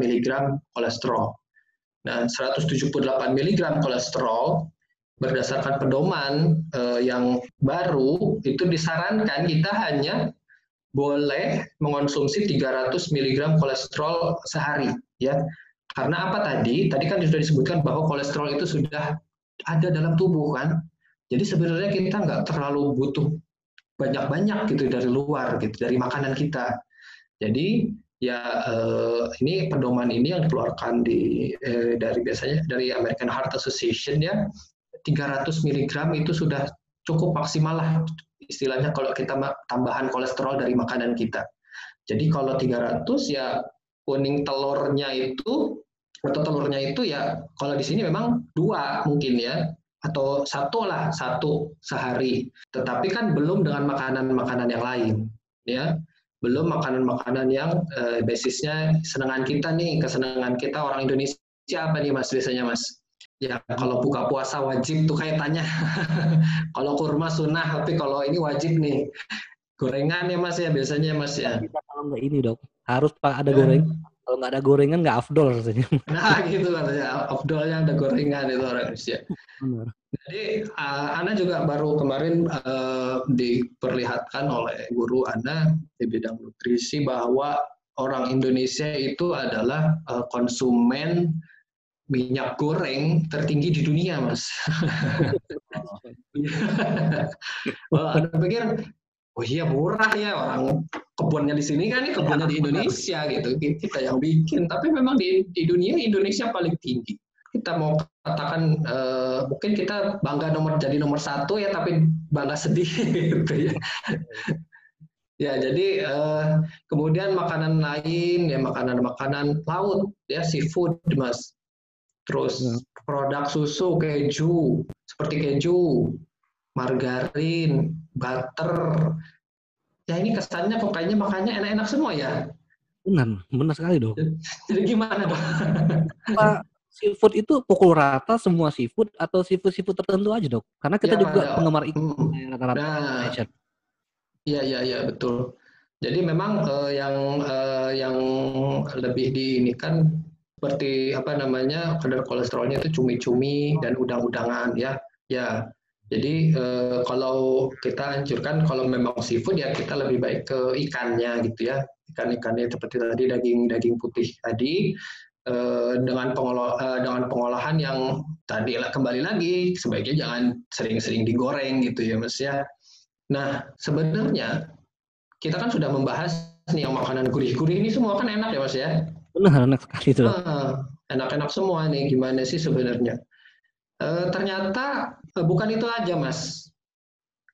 mg kolesterol. Nah, 178 mg kolesterol berdasarkan pedoman eh, yang baru itu disarankan kita hanya boleh mengonsumsi 300 mg kolesterol sehari ya. Karena apa tadi? Tadi kan sudah disebutkan bahwa kolesterol itu sudah ada dalam tubuh kan. Jadi sebenarnya kita nggak terlalu butuh banyak-banyak gitu dari luar gitu dari makanan kita. Jadi ya eh, ini pedoman ini yang dikeluarkan di eh, dari biasanya dari American Heart Association ya 300 mg itu sudah cukup maksimal lah istilahnya kalau kita tambahan kolesterol dari makanan kita. Jadi kalau 300 ya kuning telurnya itu atau telurnya itu ya kalau di sini memang dua mungkin ya atau satu lah satu sehari. Tetapi kan belum dengan makanan-makanan yang lain, ya belum makanan-makanan yang uh, basisnya senangan kita nih, kesenangan kita orang Indonesia apa nih mas biasanya mas? Ya kalau buka puasa wajib tuh kayak tanya. kalau kurma sunnah, tapi kalau ini wajib nih. Gorengan ya mas ya biasanya mas ya. Kita kalau nggak ini dok, harus pak ada goreng kalau nggak ada gorengan nggak afdol rasanya. Nah gitu katanya, afdolnya ada gorengan itu orang Indonesia. Benar. Jadi uh, Ana juga baru kemarin uh, diperlihatkan oleh guru Ana di bidang nutrisi bahwa orang Indonesia itu adalah uh, konsumen minyak goreng tertinggi di dunia, Mas. oh, Anda pikir oh iya murah ya orang. Kebunnya di sini kan ini kebunnya di Indonesia gitu. Kita yang bikin. Tapi memang di, di dunia Indonesia paling tinggi. Kita mau katakan uh, mungkin kita bangga nomor jadi nomor satu ya tapi bangga sedih gitu ya. Ya jadi uh, kemudian makanan lain ya makanan-makanan laut ya seafood mas. Terus ya. produk susu keju. Seperti keju margarin, butter. Ya ini kesannya kok kayaknya makannya enak-enak semua ya. Benar, benar sekali dong. Jadi gimana dong? Pak, seafood itu pukul rata semua seafood atau seafood-seafood tertentu aja dok? Karena kita ya, juga ya. penggemar ikan hmm. rata-rata nah, Iya, iya, iya, betul. Jadi memang uh, yang uh, yang lebih di ini kan seperti apa namanya kadar kolesterolnya itu cumi-cumi dan udang-udangan ya. Ya, jadi eh, kalau kita anjurkan kalau memang seafood ya kita lebih baik ke ikannya gitu ya ikan-ikannya seperti tadi daging-daging putih tadi eh, dengan pengolah eh, dengan pengolahan yang tadi kembali lagi sebaiknya jangan sering-sering digoreng gitu ya mas ya. Nah sebenarnya kita kan sudah membahas nih yang makanan gurih-gurih ini semua kan enak ya mas ya. Benar enak sekali itu. enak-enak semua nih gimana sih sebenarnya? E, ternyata e, bukan itu aja, Mas.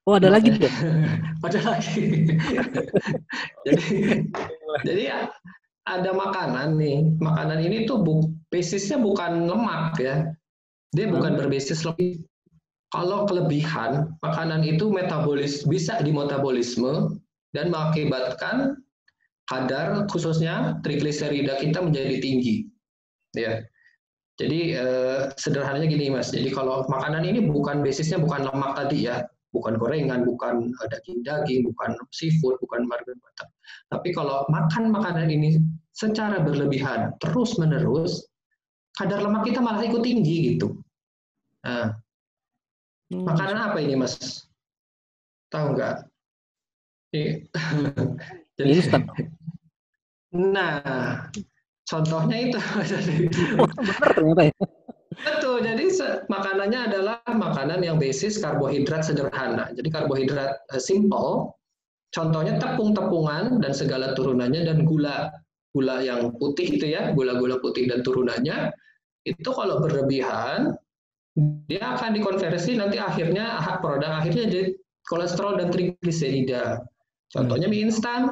Oh ada lagi dok? ada lagi. jadi jadi ya ada makanan nih. Makanan ini tuh bu, basisnya bukan lemak ya. Dia bukan berbasis lebih. Kalau kelebihan, makanan itu metabolis bisa dimetabolisme dan mengakibatkan kadar khususnya trigliserida kita menjadi tinggi. Ya. Jadi eh, sederhananya gini Mas. Jadi kalau makanan ini bukan basisnya bukan lemak tadi ya, bukan gorengan, bukan daging-daging, bukan seafood, bukan margarin Tapi kalau makan makanan ini secara berlebihan terus-menerus, kadar lemak kita malah ikut tinggi gitu. Nah, Hmm. Makanan apa ini, Mas? Tahu nggak? Jadi. Nah, contohnya itu. oh, benar ternyata ya. Betul, jadi makanannya adalah makanan yang basis karbohidrat sederhana. Jadi karbohidrat uh, simple, contohnya tepung-tepungan dan segala turunannya dan gula. Gula yang putih itu ya, gula-gula putih dan turunannya, itu kalau berlebihan dia akan dikonversi nanti akhirnya produk akhirnya jadi kolesterol dan trigliserida. Contohnya mie instan,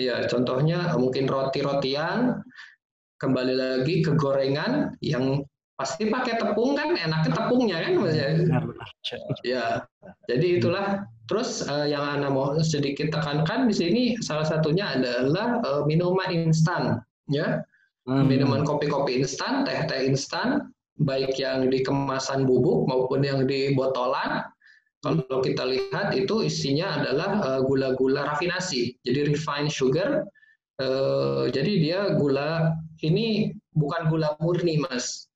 ya contohnya mungkin roti-rotian, kembali lagi ke gorengan yang pasti pakai tepung kan enaknya tepungnya kan mas ya. Ya, jadi itulah. Terus uh, yang Anda mau sedikit tekankan di sini salah satunya adalah uh, minuman instan, ya. Hmm. Minuman kopi-kopi instan, teh-teh instan, baik yang di kemasan bubuk maupun yang di botolan. Kalau kita lihat itu isinya adalah eh, gula-gula uh, rafinasi, jadi refined sugar. Uh, jadi dia gula ini bukan gula murni, mas.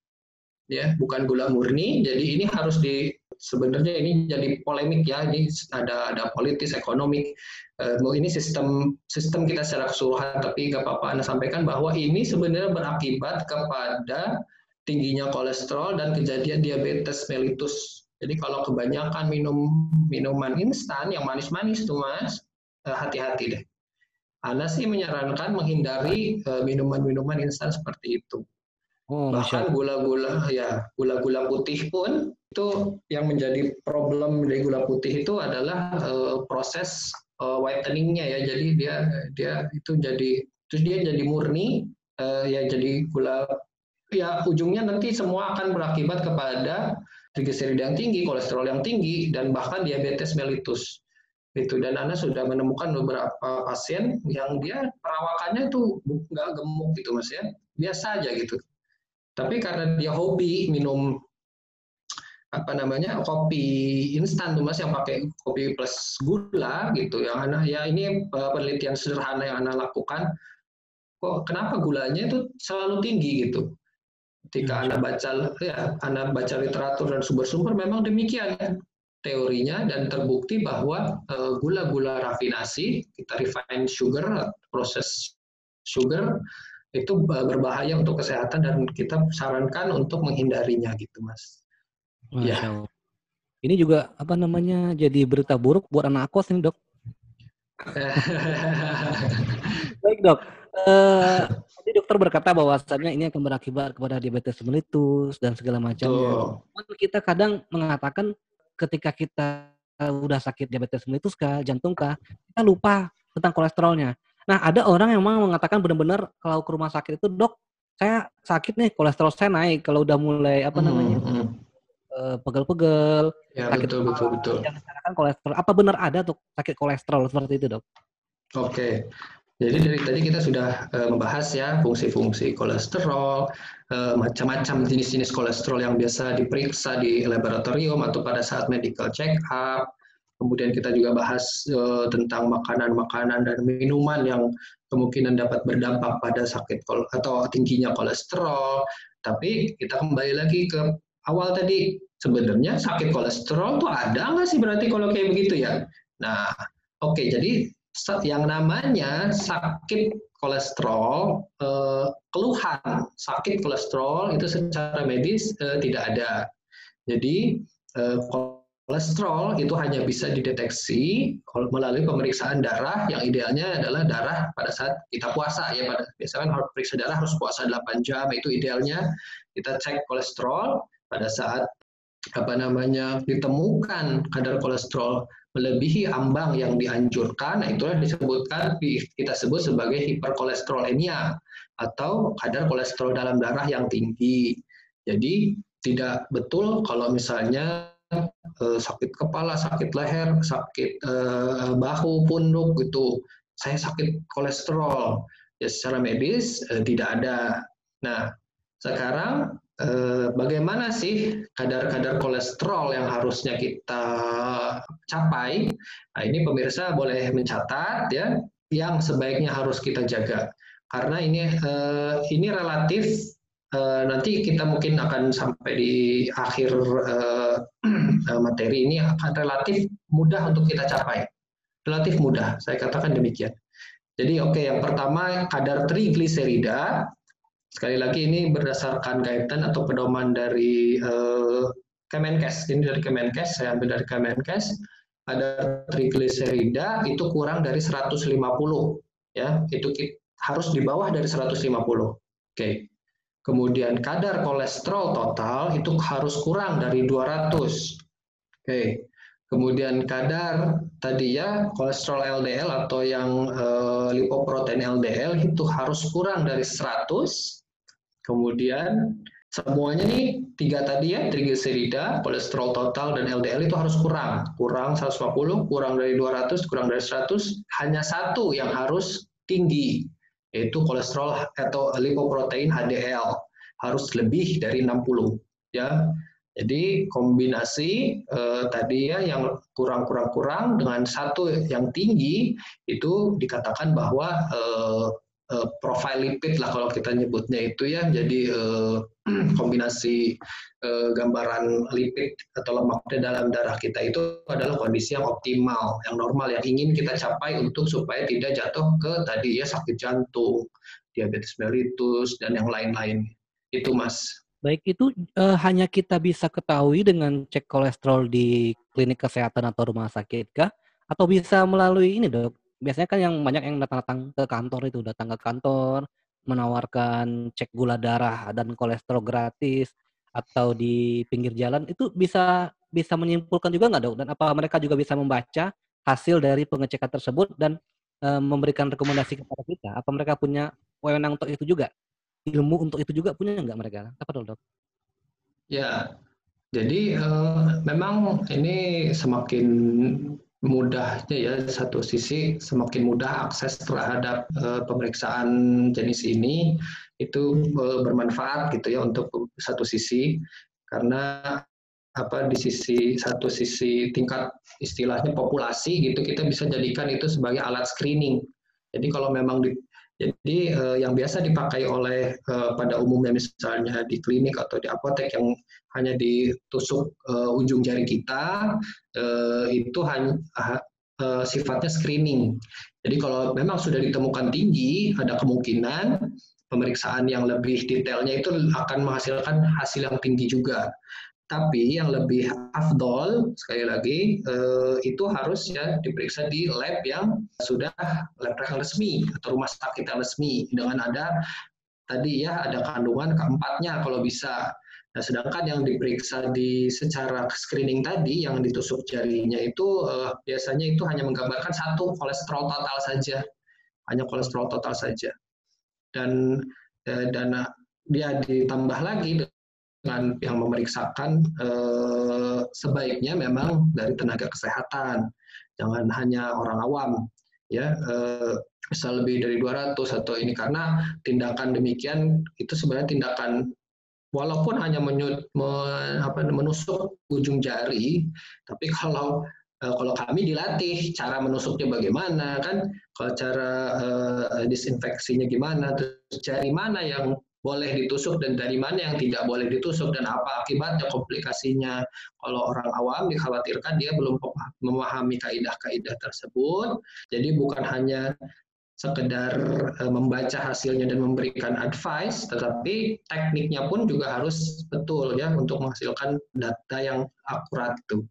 Ya, bukan gula murni. Jadi ini harus di sebenarnya ini jadi polemik ya. Ini ada ada politis, ekonomik. Uh, ini sistem sistem kita secara keseluruhan. Tapi nggak apa-apa Anda sampaikan bahwa ini sebenarnya berakibat kepada tingginya kolesterol dan kejadian diabetes mellitus. Jadi kalau kebanyakan minum minuman instan yang manis-manis tuh mas, eh, hati-hati deh. Anda sih menyarankan menghindari eh, minuman-minuman instan seperti itu. Oh, Bahkan gula-gula ya gula-gula putih pun itu yang menjadi problem dari gula putih itu adalah uh, proses uh, whiteningnya ya. Jadi dia dia itu jadi terus dia jadi murni uh, ya jadi gula ya ujungnya nanti semua akan berakibat kepada trigliserida yang tinggi, kolesterol yang tinggi, dan bahkan diabetes mellitus. Itu dan Anda sudah menemukan beberapa pasien yang dia perawakannya itu nggak gemuk gitu mas ya, biasa aja gitu. Tapi karena dia hobi minum apa namanya kopi instan tuh mas yang pakai kopi plus gula gitu yang anak ya ini eh, penelitian sederhana yang anak lakukan kok kenapa gulanya itu selalu tinggi gitu? Ketika Anda baca ya, Anda baca literatur dan sumber-sumber memang demikian teorinya dan terbukti bahwa eh, gula-gula uh, rafinasi, kita refined sugar, proses sugar itu berbahaya untuk kesehatan dan kita sarankan untuk menghindarinya gitu, Mas. Masya ya. Ini juga apa namanya jadi berita buruk buat anak kos ini, Dok. Baik, Dok. Uh, Tadi dokter berkata bahwasannya ini akan berakibat kepada diabetes mellitus dan segala macamnya. Kita kadang mengatakan ketika kita udah sakit diabetes mellitus kah, jantung kah, kita lupa tentang kolesterolnya. Nah, ada orang yang memang mengatakan benar-benar kalau ke rumah sakit itu, dok, saya sakit nih, kolesterol saya naik. Kalau udah mulai apa hmm, namanya, hmm. Eh, pegel-pegel, ya, sakit betul, betul, betul. Yang kolesterol. Apa benar ada tuh sakit kolesterol seperti itu, dok? Oke. Jadi dari tadi kita sudah uh, membahas ya fungsi-fungsi kolesterol, uh, macam-macam jenis-jenis kolesterol yang biasa diperiksa di laboratorium atau pada saat medical check up. Kemudian kita juga bahas uh, tentang makanan-makanan dan minuman yang kemungkinan dapat berdampak pada sakit atau tingginya kolesterol. Tapi kita kembali lagi ke awal tadi, sebenarnya sakit kolesterol tuh ada nggak sih berarti kalau kayak begitu ya? Nah, oke, jadi yang namanya sakit kolesterol, eh, keluhan. Sakit kolesterol itu secara medis eh, tidak ada. Jadi eh, kolesterol itu hanya bisa dideteksi melalui pemeriksaan darah yang idealnya adalah darah pada saat kita puasa. Ya pada biasanya kan harus periksa darah harus puasa 8 jam itu idealnya. Kita cek kolesterol pada saat apa namanya ditemukan kadar kolesterol melebihi ambang yang dianjurkan, nah itulah disebutkan kita sebut sebagai hiperkolesterolemia atau kadar kolesterol dalam darah yang tinggi. Jadi tidak betul kalau misalnya eh, sakit kepala, sakit leher, sakit eh, bahu, punduk gitu, saya sakit kolesterol. Ya secara medis eh, tidak ada. Nah, sekarang bagaimana sih kadar-kadar kolesterol yang harusnya kita capai? Nah, ini pemirsa boleh mencatat ya, yang sebaiknya harus kita jaga. Karena ini eh, ini relatif eh, nanti kita mungkin akan sampai di akhir materi ini akan relatif mudah untuk kita capai. Relatif mudah, saya katakan demikian. Jadi oke, okay, yang pertama kadar trigliserida Sekali lagi ini berdasarkan kaitan atau pedoman dari uh, Kemenkes. Ini dari Kemenkes, saya ambil dari Kemenkes. Ada trigliserida itu kurang dari 150 ya, itu harus di bawah dari 150. Oke. Kemudian kadar kolesterol total itu harus kurang dari 200. Oke. Kemudian kadar tadi ya kolesterol LDL atau yang eh, lipoprotein LDL itu harus kurang dari 100 Kemudian semuanya nih tiga tadi ya trigliserida, kolesterol total dan LDL itu harus kurang, kurang 150, kurang dari 200, kurang dari 100, hanya satu yang harus tinggi yaitu kolesterol atau lipoprotein HDL harus lebih dari 60 ya. Jadi kombinasi eh, tadi ya yang kurang-kurang-kurang dengan satu yang tinggi itu dikatakan bahwa eh, uh, profil lipid lah kalau kita nyebutnya itu ya. Jadi uh, kombinasi uh, gambaran lipid atau lemak di dalam darah kita itu adalah kondisi yang optimal yang normal yang ingin kita capai untuk supaya tidak jatuh ke tadi ya sakit jantung diabetes mellitus dan yang lain-lain. Itu mas. Baik, itu uh, hanya kita bisa ketahui dengan cek kolesterol di klinik kesehatan atau rumah sakit kah? Atau bisa melalui ini dok, biasanya kan yang banyak yang datang-datang ke kantor itu datang ke kantor menawarkan cek gula darah dan kolesterol gratis atau di pinggir jalan itu bisa bisa menyimpulkan juga nggak dok? Dan apa mereka juga bisa membaca hasil dari pengecekan tersebut dan e, memberikan rekomendasi kepada kita? Apa mereka punya wewenang untuk itu juga? Ilmu untuk itu juga punya nggak mereka? Apa dok? Ya jadi uh, memang ini semakin mudahnya ya satu sisi semakin mudah akses terhadap uh, pemeriksaan jenis ini itu uh, bermanfaat gitu ya untuk satu sisi. Karena apa di sisi satu sisi tingkat istilahnya populasi gitu kita bisa jadikan itu sebagai alat screening. Jadi kalau memang di, jadi uh, yang biasa dipakai oleh uh, pada umumnya misalnya di klinik atau di apotek yang hanya ditusuk uh, ujung jari kita uh, itu hanya uh, sifatnya screening. Jadi kalau memang sudah ditemukan tinggi, ada kemungkinan pemeriksaan yang lebih detailnya itu akan menghasilkan hasil yang tinggi juga. Tapi yang lebih afdol sekali lagi eh, itu harus ya diperiksa di lab yang sudah lab resmi atau rumah sakit resmi dengan ada tadi ya ada kandungan keempatnya kalau bisa. Nah, sedangkan yang diperiksa di secara screening tadi yang ditusuk jarinya itu eh, biasanya itu hanya menggambarkan satu kolesterol total saja, hanya kolesterol total saja. Dan eh, dan dia ditambah lagi dengan yang memeriksakan eh, sebaiknya memang dari tenaga kesehatan, jangan hanya orang awam ya eh, bisa lebih dari 200 atau ini. Karena tindakan demikian itu sebenarnya tindakan walaupun hanya menyut, men, apa, menusuk ujung jari tapi kalau eh, kalau kami dilatih cara menusuknya bagaimana kan? Kalau cara uh, disinfeksinya gimana terus jari mana yang boleh ditusuk dan dari mana yang tidak boleh ditusuk dan apa akibatnya komplikasinya. Kalau orang awam dikhawatirkan dia belum memahami kaidah-kaidah tersebut. Jadi bukan hanya sekedar e, membaca hasilnya dan memberikan advice, tetapi tekniknya pun juga harus betul ya untuk menghasilkan data yang akurat itu.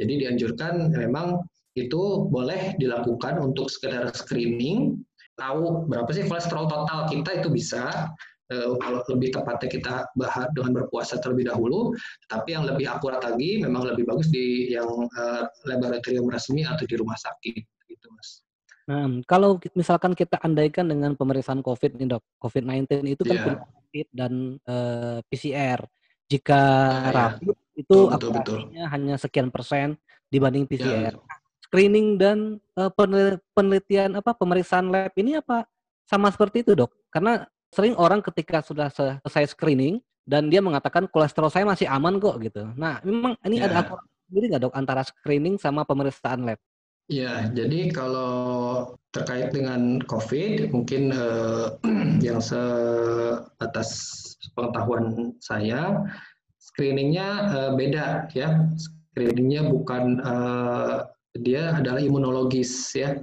Jadi dianjurkan memang itu boleh dilakukan untuk sekedar screening, tahu berapa sih kolesterol total kita itu bisa, kalau lebih tepatnya kita bahas dengan berpuasa terlebih dahulu, tapi yang lebih akurat lagi memang lebih bagus di yang uh, laboratorium resmi atau di rumah sakit gitu mas. Nah, kalau misalkan kita andaikan dengan pemeriksaan COVID nih dok, COVID-19 itu kan yeah. rapid dan uh, PCR. Jika yeah, ya. rapid yeah. itu akurasinya hanya sekian persen dibanding PCR. Yeah. Screening dan uh, penelitian apa pemeriksaan lab ini apa sama seperti itu dok? Karena sering orang ketika sudah selesai screening dan dia mengatakan kolesterol saya masih aman kok gitu. Nah, memang ini yeah. ada aturan sendiri nggak dok antara screening sama pemeriksaan lab? Ya, jadi kalau terkait dengan COVID, mungkin eh, yang sebatas pengetahuan saya, screeningnya eh, beda ya. Screeningnya bukan eh, dia adalah imunologis ya.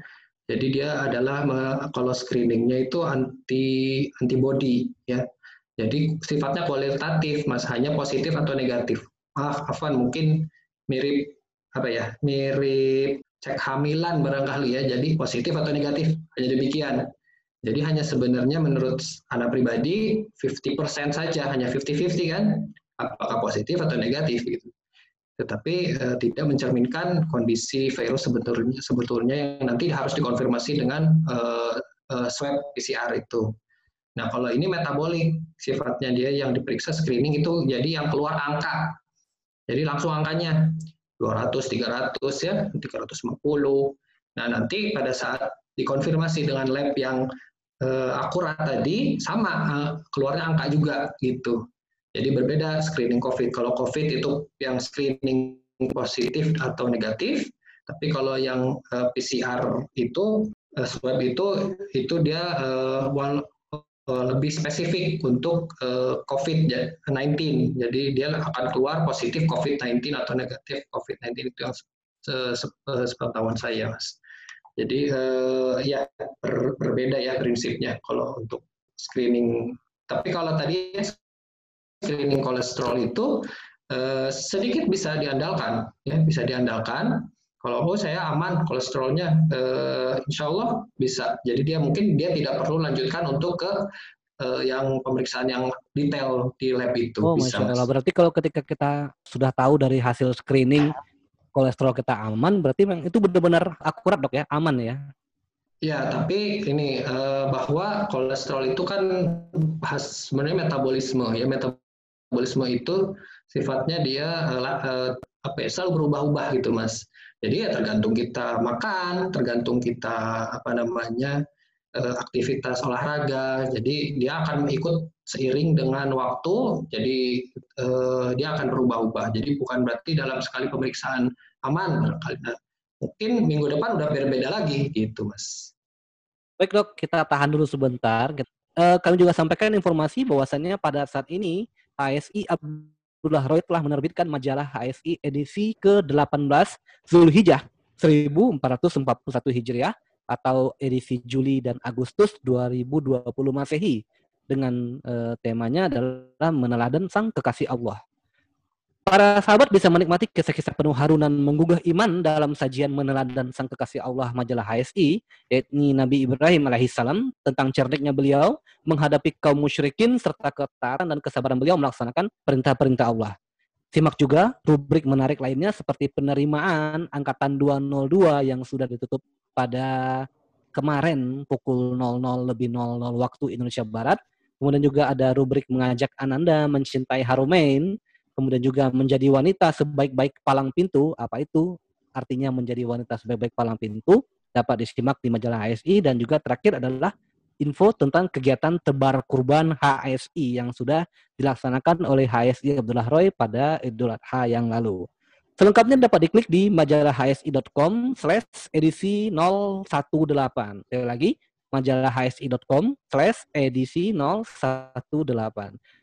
Jadi dia adalah kalau screeningnya itu anti antibody ya. Jadi sifatnya kualitatif, mas hanya positif atau negatif. Maaf, Afwan mungkin mirip apa ya? Mirip cek hamilan barangkali ya, jadi positif atau negatif, hanya demikian. Jadi hanya sebenarnya menurut anak pribadi 50% saja, hanya 50-50 kan, apakah positif atau negatif gitu. Tetapi eh, tidak mencerminkan kondisi virus sebetulnya sebetulnya yang nanti harus dikonfirmasi dengan eh, eh, swab PCR itu. Nah kalau ini metabolik sifatnya dia yang diperiksa screening itu jadi yang keluar angka. Jadi langsung angkanya 200, 300 ya, 350. Nah, nanti pada saat dikonfirmasi dengan lab yang uh, akurat tadi sama uh, keluarnya angka juga gitu. Jadi berbeda screening COVID. Kalau COVID itu yang screening positif atau negatif, tapi kalau yang uh, eh, PCR itu uh, swab itu itu dia uh, one lebih spesifik untuk uh, COVID-19. Jadi dia akan keluar positif COVID-19 atau negatif COVID-19 itu yang se se sepengetahuan saya, Mas. Jadi ya ber berbeda ya prinsipnya kalau untuk screening. Tapi kalau tadi screening kolesterol itu uh, sedikit bisa diandalkan, ya bisa diandalkan kalau oh saya aman kolesterolnya, eh, insya Allah bisa. Jadi dia mungkin dia tidak perlu lanjutkan untuk ke eh, yang pemeriksaan yang detail di lab itu. Oh, bisa, Masya Allah. Berarti kalau ketika kita sudah tahu dari hasil screening kolesterol kita aman, berarti memang itu benar-benar akurat dok ya, aman ya? Ya, tapi ini eh, bahwa kolesterol itu kan khas sebenarnya metabolisme ya metabolisme itu sifatnya dia eh, eh apa ya, selalu berubah-ubah gitu mas. Jadi ya tergantung kita makan, tergantung kita apa namanya eh, aktivitas olahraga. Jadi dia akan ikut seiring dengan waktu. Jadi eh, dia akan berubah-ubah. Jadi bukan berarti dalam sekali pemeriksaan aman. Nah, mungkin minggu depan udah berbeda lagi gitu, mas. Baik dok, kita tahan dulu sebentar. Uh, kami juga sampaikan informasi bahwasannya pada saat ini ASI Abdullah Roy telah menerbitkan majalah HSI edisi ke-18 Zulhijjah 1441 Hijriah atau edisi Juli dan Agustus 2020 Masehi dengan uh, temanya adalah meneladan sang kekasih Allah. Para sahabat bisa menikmati kisah-kisah penuh harunan menggugah iman dalam sajian meneladan sang kekasih Allah majalah HSI, yakni Nabi Ibrahim alaihissalam tentang cerdiknya beliau menghadapi kaum musyrikin serta ketaatan dan kesabaran beliau melaksanakan perintah-perintah Allah. Simak juga rubrik menarik lainnya seperti penerimaan angkatan 202 yang sudah ditutup pada kemarin pukul 00 lebih 00 waktu Indonesia Barat. Kemudian juga ada rubrik mengajak Ananda mencintai Harumain kemudian juga menjadi wanita sebaik-baik palang pintu, apa itu artinya menjadi wanita sebaik-baik palang pintu, dapat disimak di majalah HSI dan juga terakhir adalah info tentang kegiatan tebar kurban HSI yang sudah dilaksanakan oleh HSI Abdullah Roy pada Idul Adha yang lalu. Selengkapnya dapat diklik di majalah hsi.com slash edisi 018. Sekali lagi, majalah hsi.com slash edisi 018.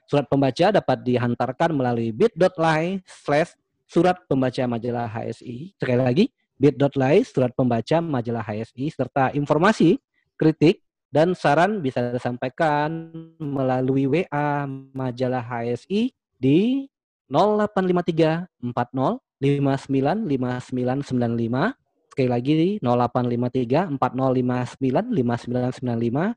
Surat pembaca dapat dihantarkan melalui bit.ly slash surat pembaca majalah HSI. Sekali lagi, bit.ly surat pembaca majalah HSI serta informasi, kritik, dan saran bisa disampaikan melalui WA majalah HSI di 0853 40 59 5995 sekali lagi 0853 4059 5995.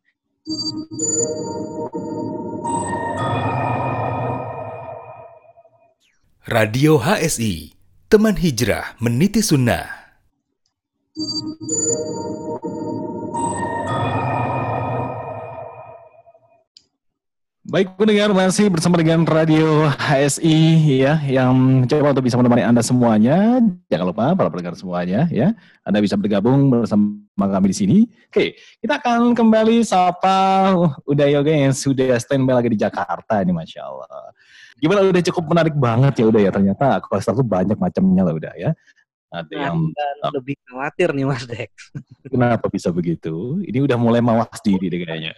Radio HSI, teman hijrah meniti sunnah. Thank you. Baik pendengar masih bersama dengan Radio HSI ya yang coba untuk bisa menemani Anda semuanya. Jangan lupa para pendengar semuanya ya. Anda bisa bergabung bersama kami di sini. Oke, kita akan kembali sapa Udah Yoga yang sudah standby lagi di Jakarta ini Masya Allah. Gimana udah cukup menarik banget ya udah ya ternyata kolesterol tuh banyak macamnya lah udah ya. Ada yang dan lebih khawatir nih Mas Dex. Kenapa bisa begitu? Ini udah mulai mawas diri deh kayaknya.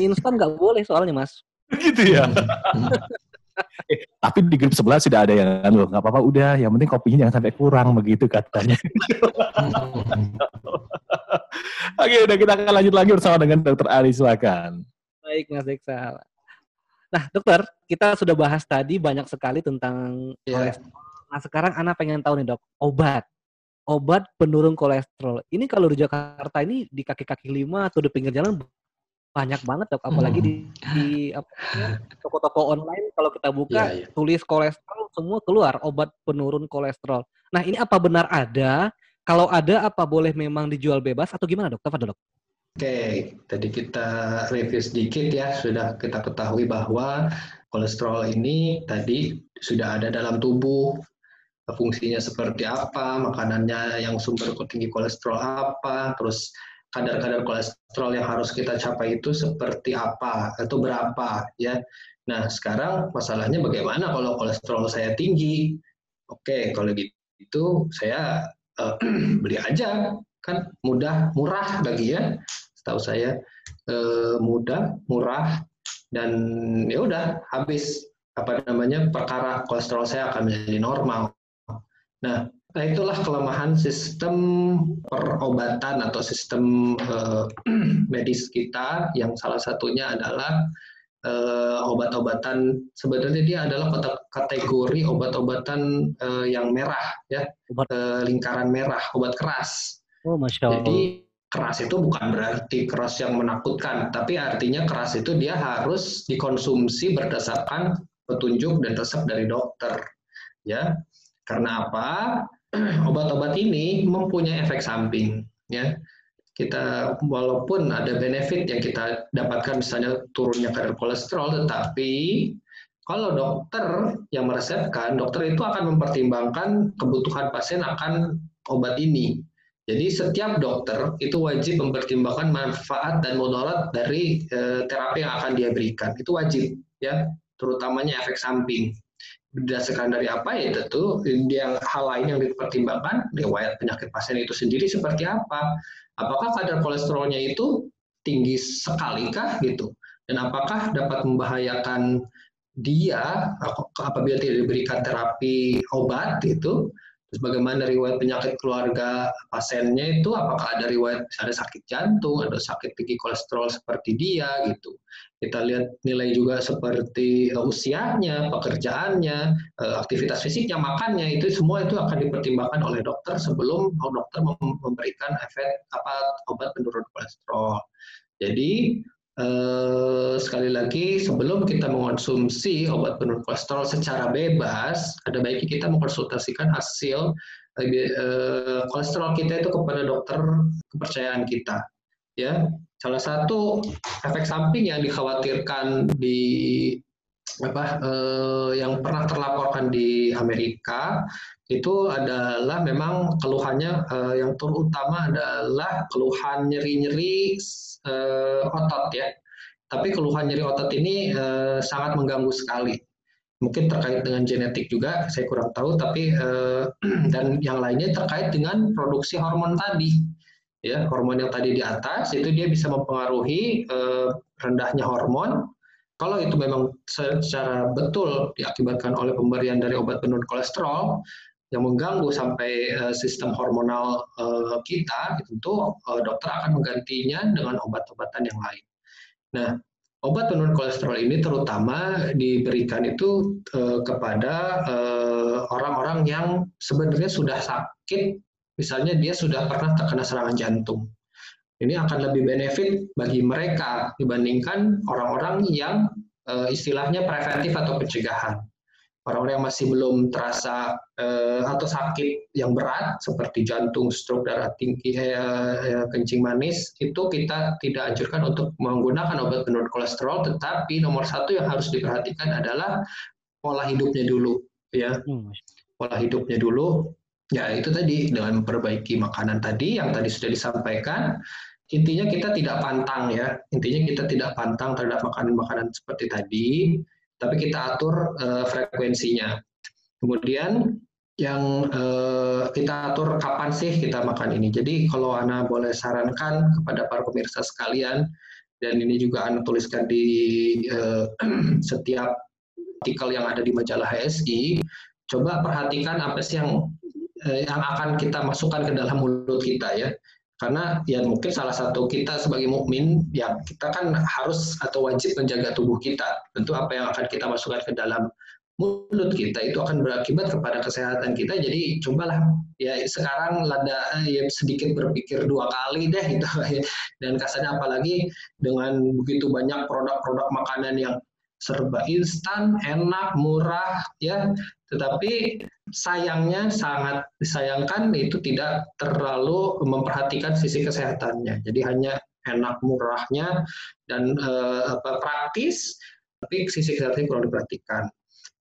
instan nggak boleh soalnya Mas. Gitu ya. eh, tapi di grup sebelah sudah ada yang loh nggak apa-apa udah yang penting kopinya jangan sampai kurang begitu katanya. Oke udah kita akan lanjut lagi bersama dengan Dokter Ali silakan. Baik Mas Deksa. Nah dokter kita sudah bahas tadi banyak sekali tentang yeah. kolesterol. Nah sekarang anak pengen tahu nih dok obat obat penurun kolesterol. Ini kalau di Jakarta ini di kaki-kaki lima atau di pinggir jalan banyak banget dok apalagi di, hmm. di toko-toko online kalau kita buka yeah, yeah. tulis kolesterol semua keluar obat penurun kolesterol. Nah ini apa benar ada? Kalau ada apa boleh memang dijual bebas atau gimana dok? Apa dok? Oke, tadi kita review sedikit ya, sudah kita ketahui bahwa kolesterol ini tadi sudah ada dalam tubuh, fungsinya seperti apa, makanannya yang sumber tinggi kolesterol apa, terus kadar-kadar kolesterol yang harus kita capai itu seperti apa atau berapa ya. Nah sekarang masalahnya bagaimana kalau kolesterol saya tinggi? Oke kalau gitu saya uh, beli aja kan mudah murah lagi ya. Setahu saya uh, mudah murah dan ya udah habis apa namanya perkara kolesterol saya akan menjadi normal. Nah Nah, itulah kelemahan sistem perobatan atau sistem uh, medis kita yang salah satunya adalah uh, obat-obatan sebenarnya dia adalah kategori obat-obatan uh, yang merah ya obat. Uh, lingkaran merah obat keras. Oh, masya Allah. Jadi keras itu bukan berarti keras yang menakutkan, tapi artinya keras itu dia harus dikonsumsi berdasarkan petunjuk dan resep dari dokter. Ya, karena apa? Obat-obat ini mempunyai efek samping ya. Kita walaupun ada benefit yang kita dapatkan misalnya turunnya kadar kolesterol tetapi kalau dokter yang meresepkan dokter itu akan mempertimbangkan kebutuhan pasien akan obat ini. Jadi setiap dokter itu wajib mempertimbangkan manfaat dan mudarat dari e, terapi yang akan dia berikan. Itu wajib ya. Terutamanya efek samping berdasarkan dari apa ya tentu yang hal lain yang dipertimbangkan riwayat penyakit pasien itu sendiri seperti apa? Apakah kadar kolesterolnya itu tinggi sekali kah gitu? Dan apakah dapat membahayakan dia apabila tidak diberikan terapi obat itu Terus bagaimana riwayat penyakit keluarga pasiennya itu apakah ada riwayat ada sakit jantung, ada sakit tinggi kolesterol seperti dia gitu. Kita lihat nilai juga seperti uh, usianya, pekerjaannya, uh, aktivitas fisiknya, makannya itu semua itu akan dipertimbangkan oleh dokter sebelum dokter memberikan efek apa obat penurun kolesterol. Jadi Eh, sekali lagi sebelum kita mengonsumsi obat penurun kolesterol secara bebas, ada baiknya kita mengkonsultasikan hasil eh, kolesterol kita itu kepada dokter kepercayaan kita. Ya, salah satu efek samping yang dikhawatirkan di apa eh, yang pernah terlaporkan di Amerika itu adalah memang keluhannya eh, yang terutama adalah keluhan nyeri-nyeri uh, otot ya. Tapi keluhan nyeri otot ini uh, sangat mengganggu sekali. Mungkin terkait dengan genetik juga, saya kurang tahu. Tapi uh, dan yang lainnya terkait dengan produksi hormon tadi. Ya, hormon yang tadi di atas itu dia bisa mempengaruhi uh, rendahnya hormon. Kalau itu memang secara betul diakibatkan oleh pemberian dari obat penurun kolesterol, yang mengganggu sampai uh, sistem hormonal uh, kita, tentu uh, dokter akan menggantinya dengan obat-obatan yang lain. Nah, obat penurun kolesterol ini terutama diberikan itu kepada orang-orang yang sebenarnya sudah sakit, misalnya dia sudah pernah terkena serangan jantung. Ini akan lebih benefit bagi mereka dibandingkan orang-orang yang uh, istilahnya preventif atau pencegahan orang-orang yang masih belum terasa uh, atau sakit yang berat seperti jantung, stroke, darah tinggi, kencing manis, itu kita tidak anjurkan untuk menggunakan obat penurun kolesterol. Tetapi nomor satu yang harus diperhatikan adalah pola hidupnya dulu, ya, hmm. pola hidupnya dulu. Ya itu tadi dengan memperbaiki makanan tadi yang tadi sudah disampaikan. Intinya kita tidak pantang ya, intinya kita tidak pantang terhadap makanan-makanan seperti tadi tapi kita atur uh, frekuensinya. Kemudian yang uh, kita atur kapan sih kita makan ini. Jadi kalau Ana boleh sarankan kepada para pemirsa sekalian, dan ini juga Ana tuliskan di uh, setiap artikel yang ada di majalah HSI, coba perhatikan apa sih yang yang akan kita masukkan ke dalam mulut kita ya. Karena ya mungkin salah satu kita sebagai mukmin ya kita kan harus atau wajib menjaga tubuh kita. Tentu apa yang akan kita masukkan ke dalam mulut kita itu akan berakibat kepada kesehatan kita. Jadi cobalah ya sekarang lada ya sedikit berpikir dua kali deh gitu. Dan kasarnya apalagi dengan begitu banyak produk-produk makanan yang serba instan, enak, murah, ya. Tetapi sayangnya sangat disayangkan itu tidak terlalu memperhatikan sisi kesehatannya. Jadi hanya enak murahnya dan eh, apa, praktis, tapi sisi kesehatannya kurang diperhatikan.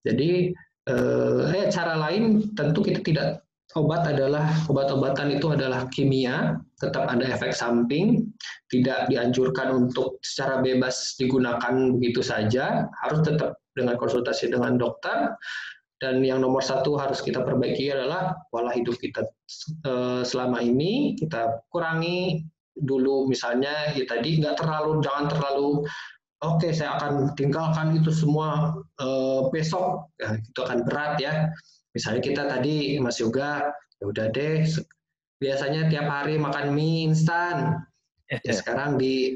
Jadi eh, eh cara lain tentu kita tidak obat adalah obat-obatan itu adalah kimia, tetap ada efek samping, tidak dianjurkan untuk secara bebas digunakan begitu saja, harus tetap dengan konsultasi dengan dokter. Dan yang nomor satu harus kita perbaiki adalah pola hidup kita eh, selama ini kita kurangi dulu misalnya ya tadi nggak terlalu jangan terlalu oke okay, saya akan tinggalkan itu semua uh, besok ya, itu akan berat ya Misalnya kita tadi Mas Yoga, ya udah deh, biasanya tiap hari makan mie instan. Ya sekarang di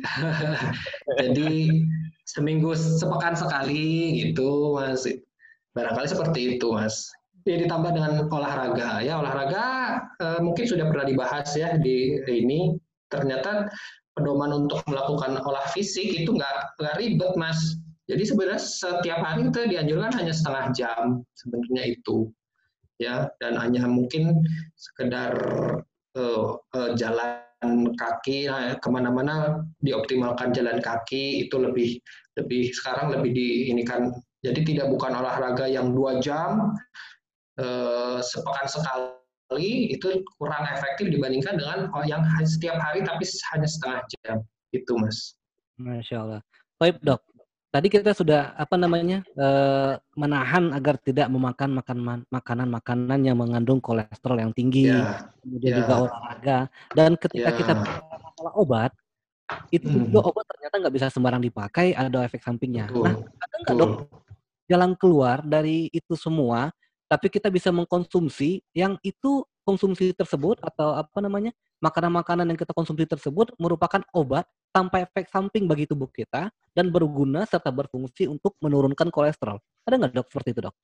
jadi seminggu sepekan sekali gitu Mas. Barangkali seperti itu Mas. Ya ditambah dengan olahraga. Ya olahraga eh, mungkin sudah pernah dibahas ya di ini. Ternyata pedoman untuk melakukan olah fisik itu nggak nggak ribet mas. Jadi sebenarnya setiap hari itu dianjurkan hanya setengah jam sebenarnya itu. Ya dan hanya mungkin sekedar uh, uh, jalan kaki uh, ke mana-mana dioptimalkan jalan kaki. Itu lebih lebih sekarang lebih di ini kan jadi tidak bukan olahraga yang dua jam uh, sepekan sekali itu kurang efektif dibandingkan dengan yang setiap hari tapi hanya setengah jam itu mas. Masya Allah. Baik dok, tadi kita sudah apa namanya uh, menahan agar tidak memakan makan makanan-makanan yang mengandung kolesterol yang tinggi, yeah. kemudian yeah. juga olahraga. Dan ketika yeah. kita masalah obat, itu mm. juga obat ternyata nggak bisa sembarang dipakai, ada efek sampingnya. Betul. Nah, ada nggak dok jalan keluar dari itu semua, tapi kita bisa mengkonsumsi yang itu konsumsi tersebut atau apa namanya makanan-makanan yang kita konsumsi tersebut merupakan obat tanpa efek samping bagi tubuh kita dan berguna serta berfungsi untuk menurunkan kolesterol. Ada nggak dok seperti itu dok?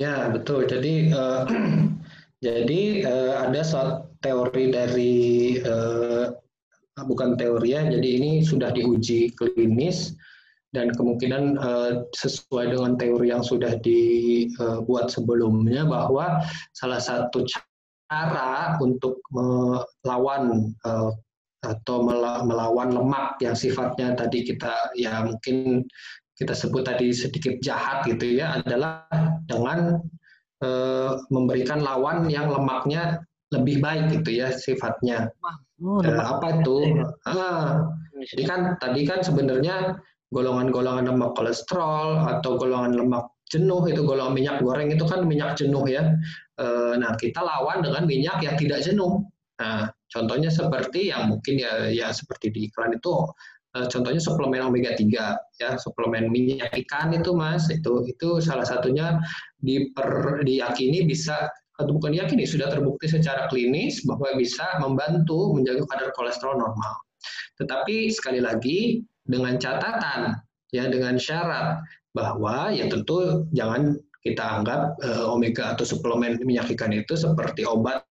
Ya betul. Jadi uh, jadi uh, ada suatu teori dari uh, bukan teori ya. Jadi ini sudah diuji klinis dan kemungkinan uh, sesuai dengan teori yang sudah dibuat sebelumnya bahwa salah satu cara untuk melawan uh, atau melawan lemak yang sifatnya tadi kita ya mungkin kita sebut tadi sedikit jahat gitu ya adalah dengan memberikan lawan yang lemaknya lebih baik gitu ya sifatnya. Oh, apa itu? Ah, jadi kan tadi kan sebenarnya golongan-golongan lemak kolesterol atau golongan lemak jenuh itu golongan minyak goreng itu kan minyak jenuh ya. Eh, nah, kita lawan dengan minyak yang tidak jenuh. Nah, contohnya seperti yang mungkin ya ya seperti di iklan itu eh, contohnya suplemen omega 3 ya, suplemen minyak ikan itu Mas, itu itu salah satunya diper, diyakini bisa atau bukan diyakini sudah terbukti secara klinis bahwa bisa membantu menjaga kadar kolesterol normal. Tetapi sekali lagi dengan catatan ya dengan syarat bahwa ya tentu jangan kita anggap uh, omega atau suplemen minyak ikan itu seperti obat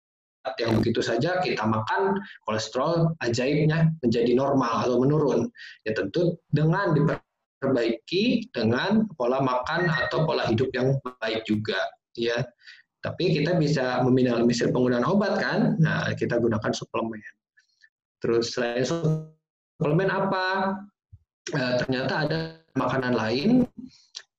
yang begitu saja kita makan kolesterol ajaibnya menjadi normal atau menurun. Ya tentu dengan diperbaiki dengan pola makan atau pola hidup yang baik juga ya. Tapi kita bisa meminimalisir penggunaan obat kan? Nah kita gunakan suplemen. Terus selain suplemen apa e, ternyata ada makanan lain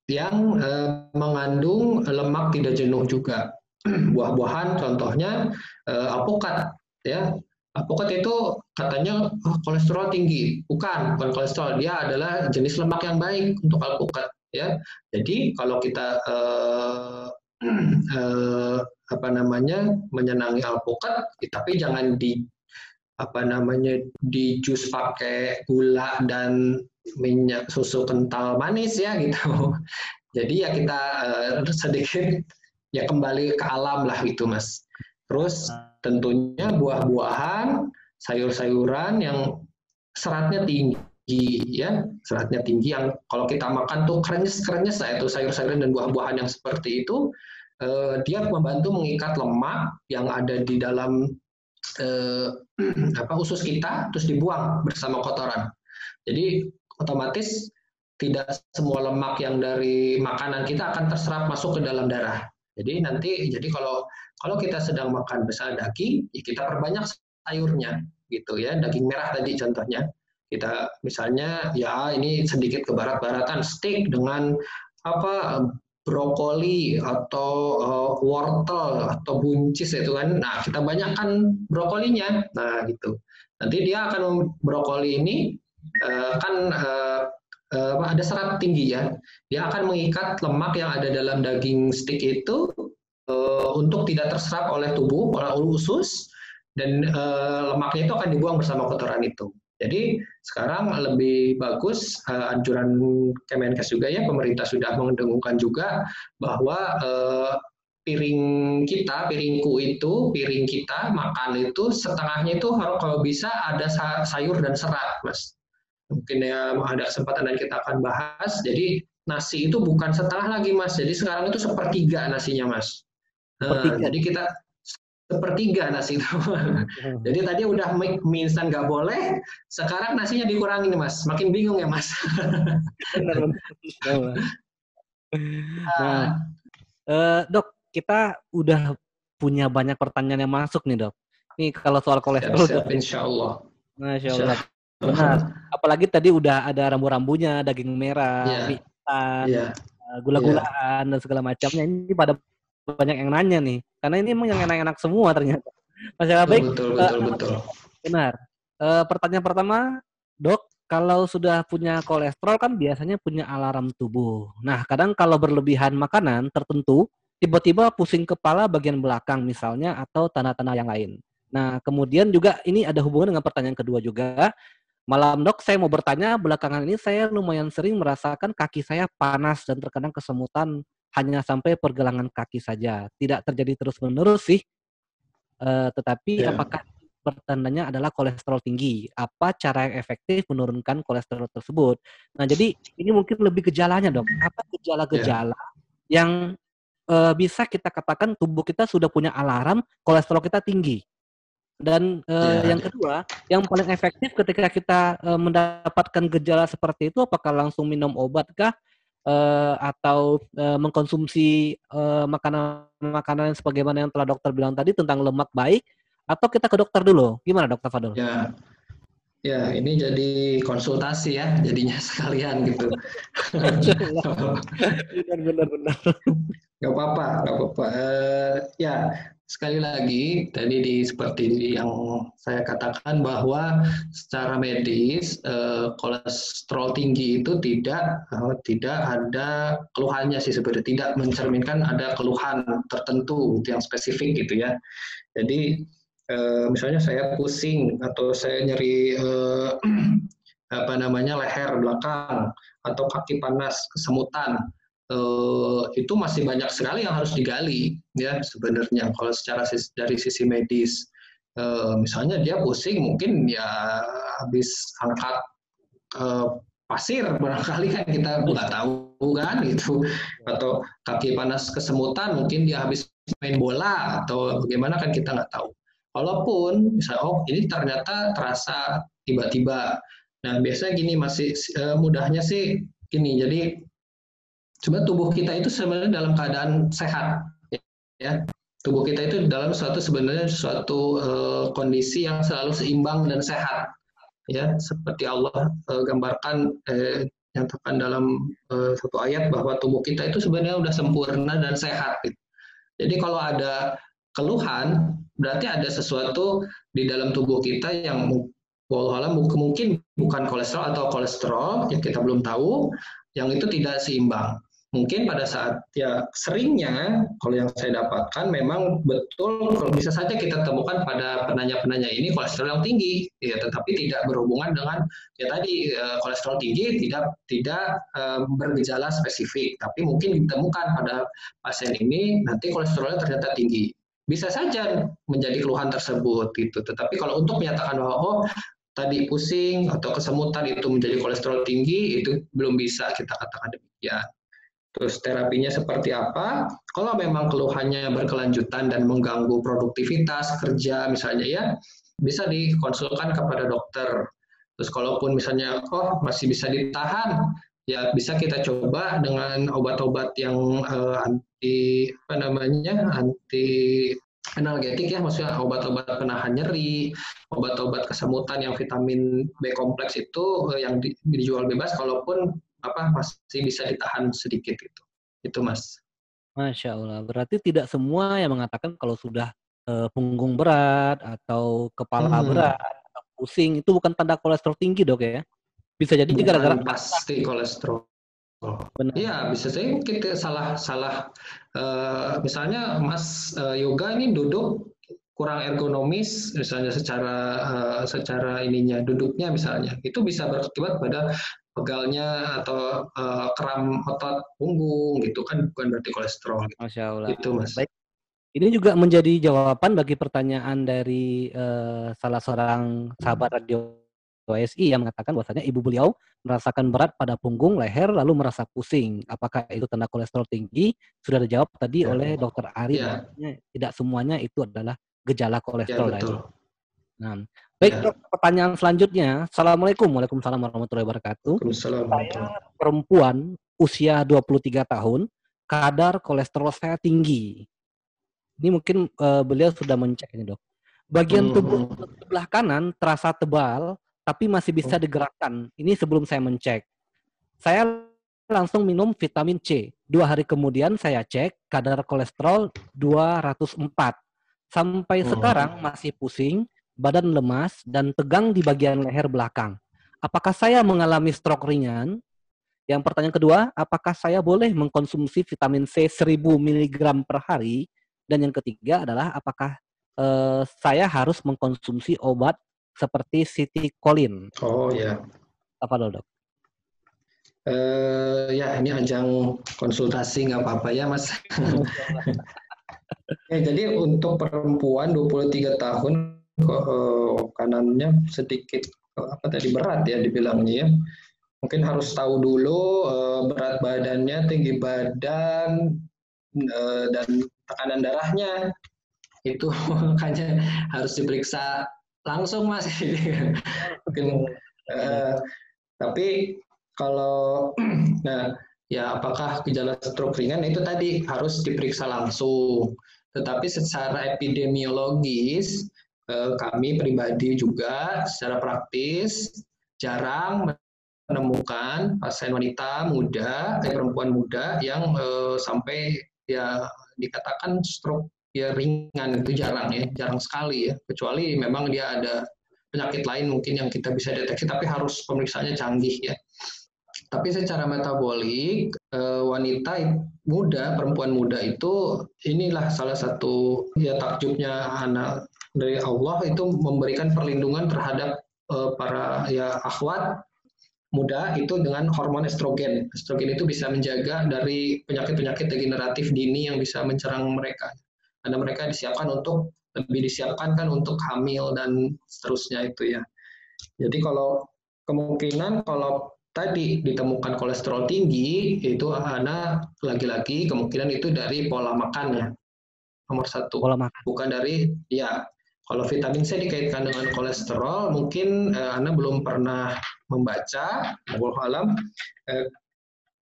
yang e, mengandung lemak tidak jenuh juga buah-buahan contohnya e, alpukat ya Alpukat itu katanya oh, kolesterol tinggi, bukan, bukan kolesterol. Dia adalah jenis lemak yang baik untuk alpukat. Ya, jadi kalau kita eh, eh, apa namanya menyenangi alpukat, tapi jangan di apa namanya di jus pakai gula dan minyak susu kental manis ya gitu. Jadi ya kita eh, sedikit ya kembali ke alam lah gitu mas. Terus tentunya buah-buahan, sayur-sayuran yang seratnya tinggi ya seratnya tinggi yang kalau kita makan tuh krenyes-krenyes itu sayur-sayuran dan buah-buahan yang seperti itu eh, dia membantu mengikat lemak yang ada di dalam eh, apa usus kita terus dibuang bersama kotoran jadi otomatis tidak semua lemak yang dari makanan kita akan terserap masuk ke dalam darah jadi nanti jadi kalau kalau kita sedang makan besar daging, ya kita perbanyak sayurnya gitu ya. Daging merah tadi contohnya. Kita misalnya ya ini sedikit ke barat-baratan steak dengan apa brokoli atau uh, wortel atau buncis itu kan. Nah, kita banyakkan brokolinya. Nah, gitu. Nanti dia akan brokoli ini uh, kan uh, uh, ada serat tinggi ya. Dia akan mengikat lemak yang ada dalam daging steak itu uh, untuk tidak terserap oleh tubuh, oleh usus, dan uh, lemaknya itu akan dibuang bersama kotoran itu. Jadi sekarang lebih bagus uh, anjuran Kemenkes juga ya pemerintah sudah mendengungkan juga bahwa uh, piring kita, piringku itu, piring kita makan itu setengahnya itu harus kalau bisa ada sayur dan serat, mas. Mungkin ya ada kesempatan dan kita akan bahas. Jadi nasi itu bukan setengah lagi, mas. Jadi sekarang itu sepertiga nasinya, mas. Sepertiga. jadi kita sepertiga nasi itu. jadi tadi udah mie, mie instan nggak boleh, sekarang nasinya dikurangi nih mas. Makin bingung ya mas. nah, uh, dok, kita udah punya banyak pertanyaan yang masuk nih dok. Nih kalau soal kolesterol. Siap, siap, insya Allah. Masya Allah. Benar. Apalagi tadi udah ada rambu-rambunya, daging merah, yeah. mie instan, yeah. gula-gulaan yeah. dan segala macamnya. Ini pada banyak yang nanya nih. Karena ini emang yang enak-enak semua ternyata. Masalah baik. Betul, betul, uh, betul. Benar. Uh, pertanyaan pertama, dok, kalau sudah punya kolesterol kan biasanya punya alarm tubuh. Nah, kadang kalau berlebihan makanan tertentu, tiba-tiba pusing kepala bagian belakang misalnya atau tanda-tanda yang lain. Nah, kemudian juga ini ada hubungan dengan pertanyaan kedua juga. Malam dok, saya mau bertanya, belakangan ini saya lumayan sering merasakan kaki saya panas dan terkadang kesemutan hanya sampai pergelangan kaki saja. Tidak terjadi terus-menerus sih. Uh, tetapi yeah. apakah pertandanya adalah kolesterol tinggi? Apa cara yang efektif menurunkan kolesterol tersebut? Nah, jadi ini mungkin lebih gejalanya, Dok. Apa gejala-gejala yeah. yang uh, bisa kita katakan tubuh kita sudah punya alarm kolesterol kita tinggi? Dan uh, yeah. yang kedua, yang paling efektif ketika kita uh, mendapatkan gejala seperti itu, apakah langsung minum obat kah? Uh, atau uh, mengkonsumsi uh, makanan-makanan sebagaimana yang telah dokter bilang tadi tentang lemak baik atau kita ke dokter dulu gimana dokter Fadul? Ya, ya ini jadi konsultasi ya jadinya sekalian gitu. benar benar Gak apa-apa, gak apa-apa. Uh, ya sekali lagi tadi di seperti yang saya katakan bahwa secara medis eh, kolesterol tinggi itu tidak eh, tidak ada keluhannya sih sebenarnya tidak mencerminkan ada keluhan tertentu yang spesifik gitu ya. Jadi eh, misalnya saya pusing atau saya nyeri eh, apa namanya leher belakang atau kaki panas kesemutan uh, itu masih banyak sekali yang harus digali ya sebenarnya. Kalau secara sis, dari sisi medis uh, misalnya dia pusing mungkin ya habis angkat uh, pasir barangkali kan kita nggak tahu kan gitu. Atau kaki panas kesemutan mungkin dia habis main bola atau bagaimana kan kita nggak tahu walaupun misalnya oh ini ternyata terasa tiba-tiba nah biasanya gini masih uh, mudahnya sih gini, jadi cuma tubuh kita itu sebenarnya dalam keadaan sehat, ya. Tubuh kita itu dalam suatu sebenarnya suatu uh, kondisi yang selalu seimbang dan sehat, ya. Seperti Allah uh, gambarkan eh, nyatakan dalam uh, satu ayat bahwa tubuh kita itu sebenarnya sudah sempurna dan sehat. Gitu. Jadi kalau ada keluhan, berarti ada sesuatu di dalam tubuh kita yang mungkin bukan kolesterol atau kolesterol yang kita belum tahu, yang itu tidak seimbang. Mungkin pada saat ya seringnya kalau yang saya dapatkan memang betul kalau bisa saja kita temukan pada penanya-penanya ini kolesterol yang tinggi, ya tetapi tidak berhubungan dengan ya tadi eh, kolesterol tinggi tidak tidak uh, bergejala spesifik, tapi mungkin ditemukan pada pasien ini nanti kolesterolnya ternyata tinggi bisa saja menjadi keluhan tersebut gitu. Tetapi kalau untuk menyatakan bahwa oh tadi pusing atau kesemutan itu menjadi kolesterol tinggi, itu belum bisa kita katakan demikian. Terus terapinya seperti apa? Kalau memang keluhannya berkelanjutan dan mengganggu produktivitas kerja misalnya ya, bisa dikonsulkan kepada dokter. Terus kalaupun misalnya oh masih bisa ditahan, ya bisa kita coba dengan obat-obat yang uh, anti apa namanya anti analgetik ya, maksudnya obat-obat penahan nyeri, obat-obat kesemutan yang vitamin B kompleks itu eh, yang dijual bebas, kalaupun apa masih bisa ditahan sedikit itu, itu mas. Masya Allah, berarti tidak semua yang mengatakan kalau sudah uh, punggung berat atau kepala hmm. berat atau pusing itu bukan tanda kolesterol tinggi dok ya? Bisa jadi gara-gara pasti kolesterol. Iya, bisa sih kita salah salah uh, misalnya Mas uh, Yoga ini duduk kurang ergonomis misalnya secara uh, secara ininya duduknya misalnya itu bisa berakibat pada pegalnya atau uh, kram otot punggung gitu kan bukan berarti kolesterol gitu. Masya Allah. Itu Mas. Baik. Ini juga menjadi jawaban bagi pertanyaan dari uh, salah seorang sahabat radio OSI yang mengatakan bahwasanya ibu beliau merasakan berat pada punggung, leher, lalu merasa pusing. Apakah itu tanda kolesterol tinggi? Sudah dijawab tadi ya. oleh dokter Ari. Ya. Tidak semuanya itu adalah gejala kolesterol. Ya, betul. Nah, baik ya. pertanyaan selanjutnya. Assalamualaikum, Waalaikumsalam warahmatullahi wabarakatuh. Saya perempuan usia 23 tahun, kadar kolesterol saya tinggi. Ini mungkin uh, beliau sudah mencek ini dok. Bagian hmm, tubuh hmm. sebelah kanan terasa tebal, tapi masih bisa oh. digerakkan. Ini sebelum saya mencek. Saya langsung minum vitamin C. Dua hari kemudian saya cek kadar kolesterol 204. Sampai oh. sekarang masih pusing, badan lemas, dan tegang di bagian leher belakang. Apakah saya mengalami stroke ringan? Yang pertanyaan kedua, apakah saya boleh mengkonsumsi vitamin C 1000 mg per hari? Dan yang ketiga adalah apakah uh, saya harus mengkonsumsi obat seperti Siti Colin. Oh ya. Apa lo dok? Uh, ya ini ajang konsultasi nggak apa-apa ya mas. ya, jadi untuk perempuan 23 tahun uh, kanannya sedikit apa tadi berat ya dibilangnya ya. Mungkin harus tahu dulu uh, berat badannya, tinggi badan uh, dan tekanan darahnya itu makanya harus diperiksa langsung mas. Mungkin uh, tapi kalau nah ya apakah gejala stroke ringan itu tadi harus diperiksa langsung. Tetapi secara epidemiologis uh, kami pribadi juga secara praktis jarang menemukan pasien wanita muda, eh, perempuan muda yang uh, sampai ya dikatakan stroke ya ringan itu jarang ya, jarang sekali ya. Kecuali memang dia ada penyakit lain mungkin yang kita bisa deteksi, tapi harus pemeriksaannya canggih ya. Tapi secara metabolik eh, wanita muda, perempuan muda itu inilah salah satu ya takjubnya anak dari Allah itu memberikan perlindungan terhadap eh, para ya akhwat muda itu dengan hormon estrogen. Estrogen itu bisa menjaga dari penyakit-penyakit degeneratif dini yang bisa mencerang mereka karena mereka disiapkan untuk lebih disiapkan kan untuk hamil dan seterusnya itu ya. Jadi kalau kemungkinan kalau tadi ditemukan kolesterol tinggi itu anak lagi-lagi kemungkinan itu dari pola makan ya nomor satu. Pola makan. Bukan dari ya kalau vitamin C dikaitkan dengan kolesterol mungkin eh, Anda belum pernah membaca, alam, eh,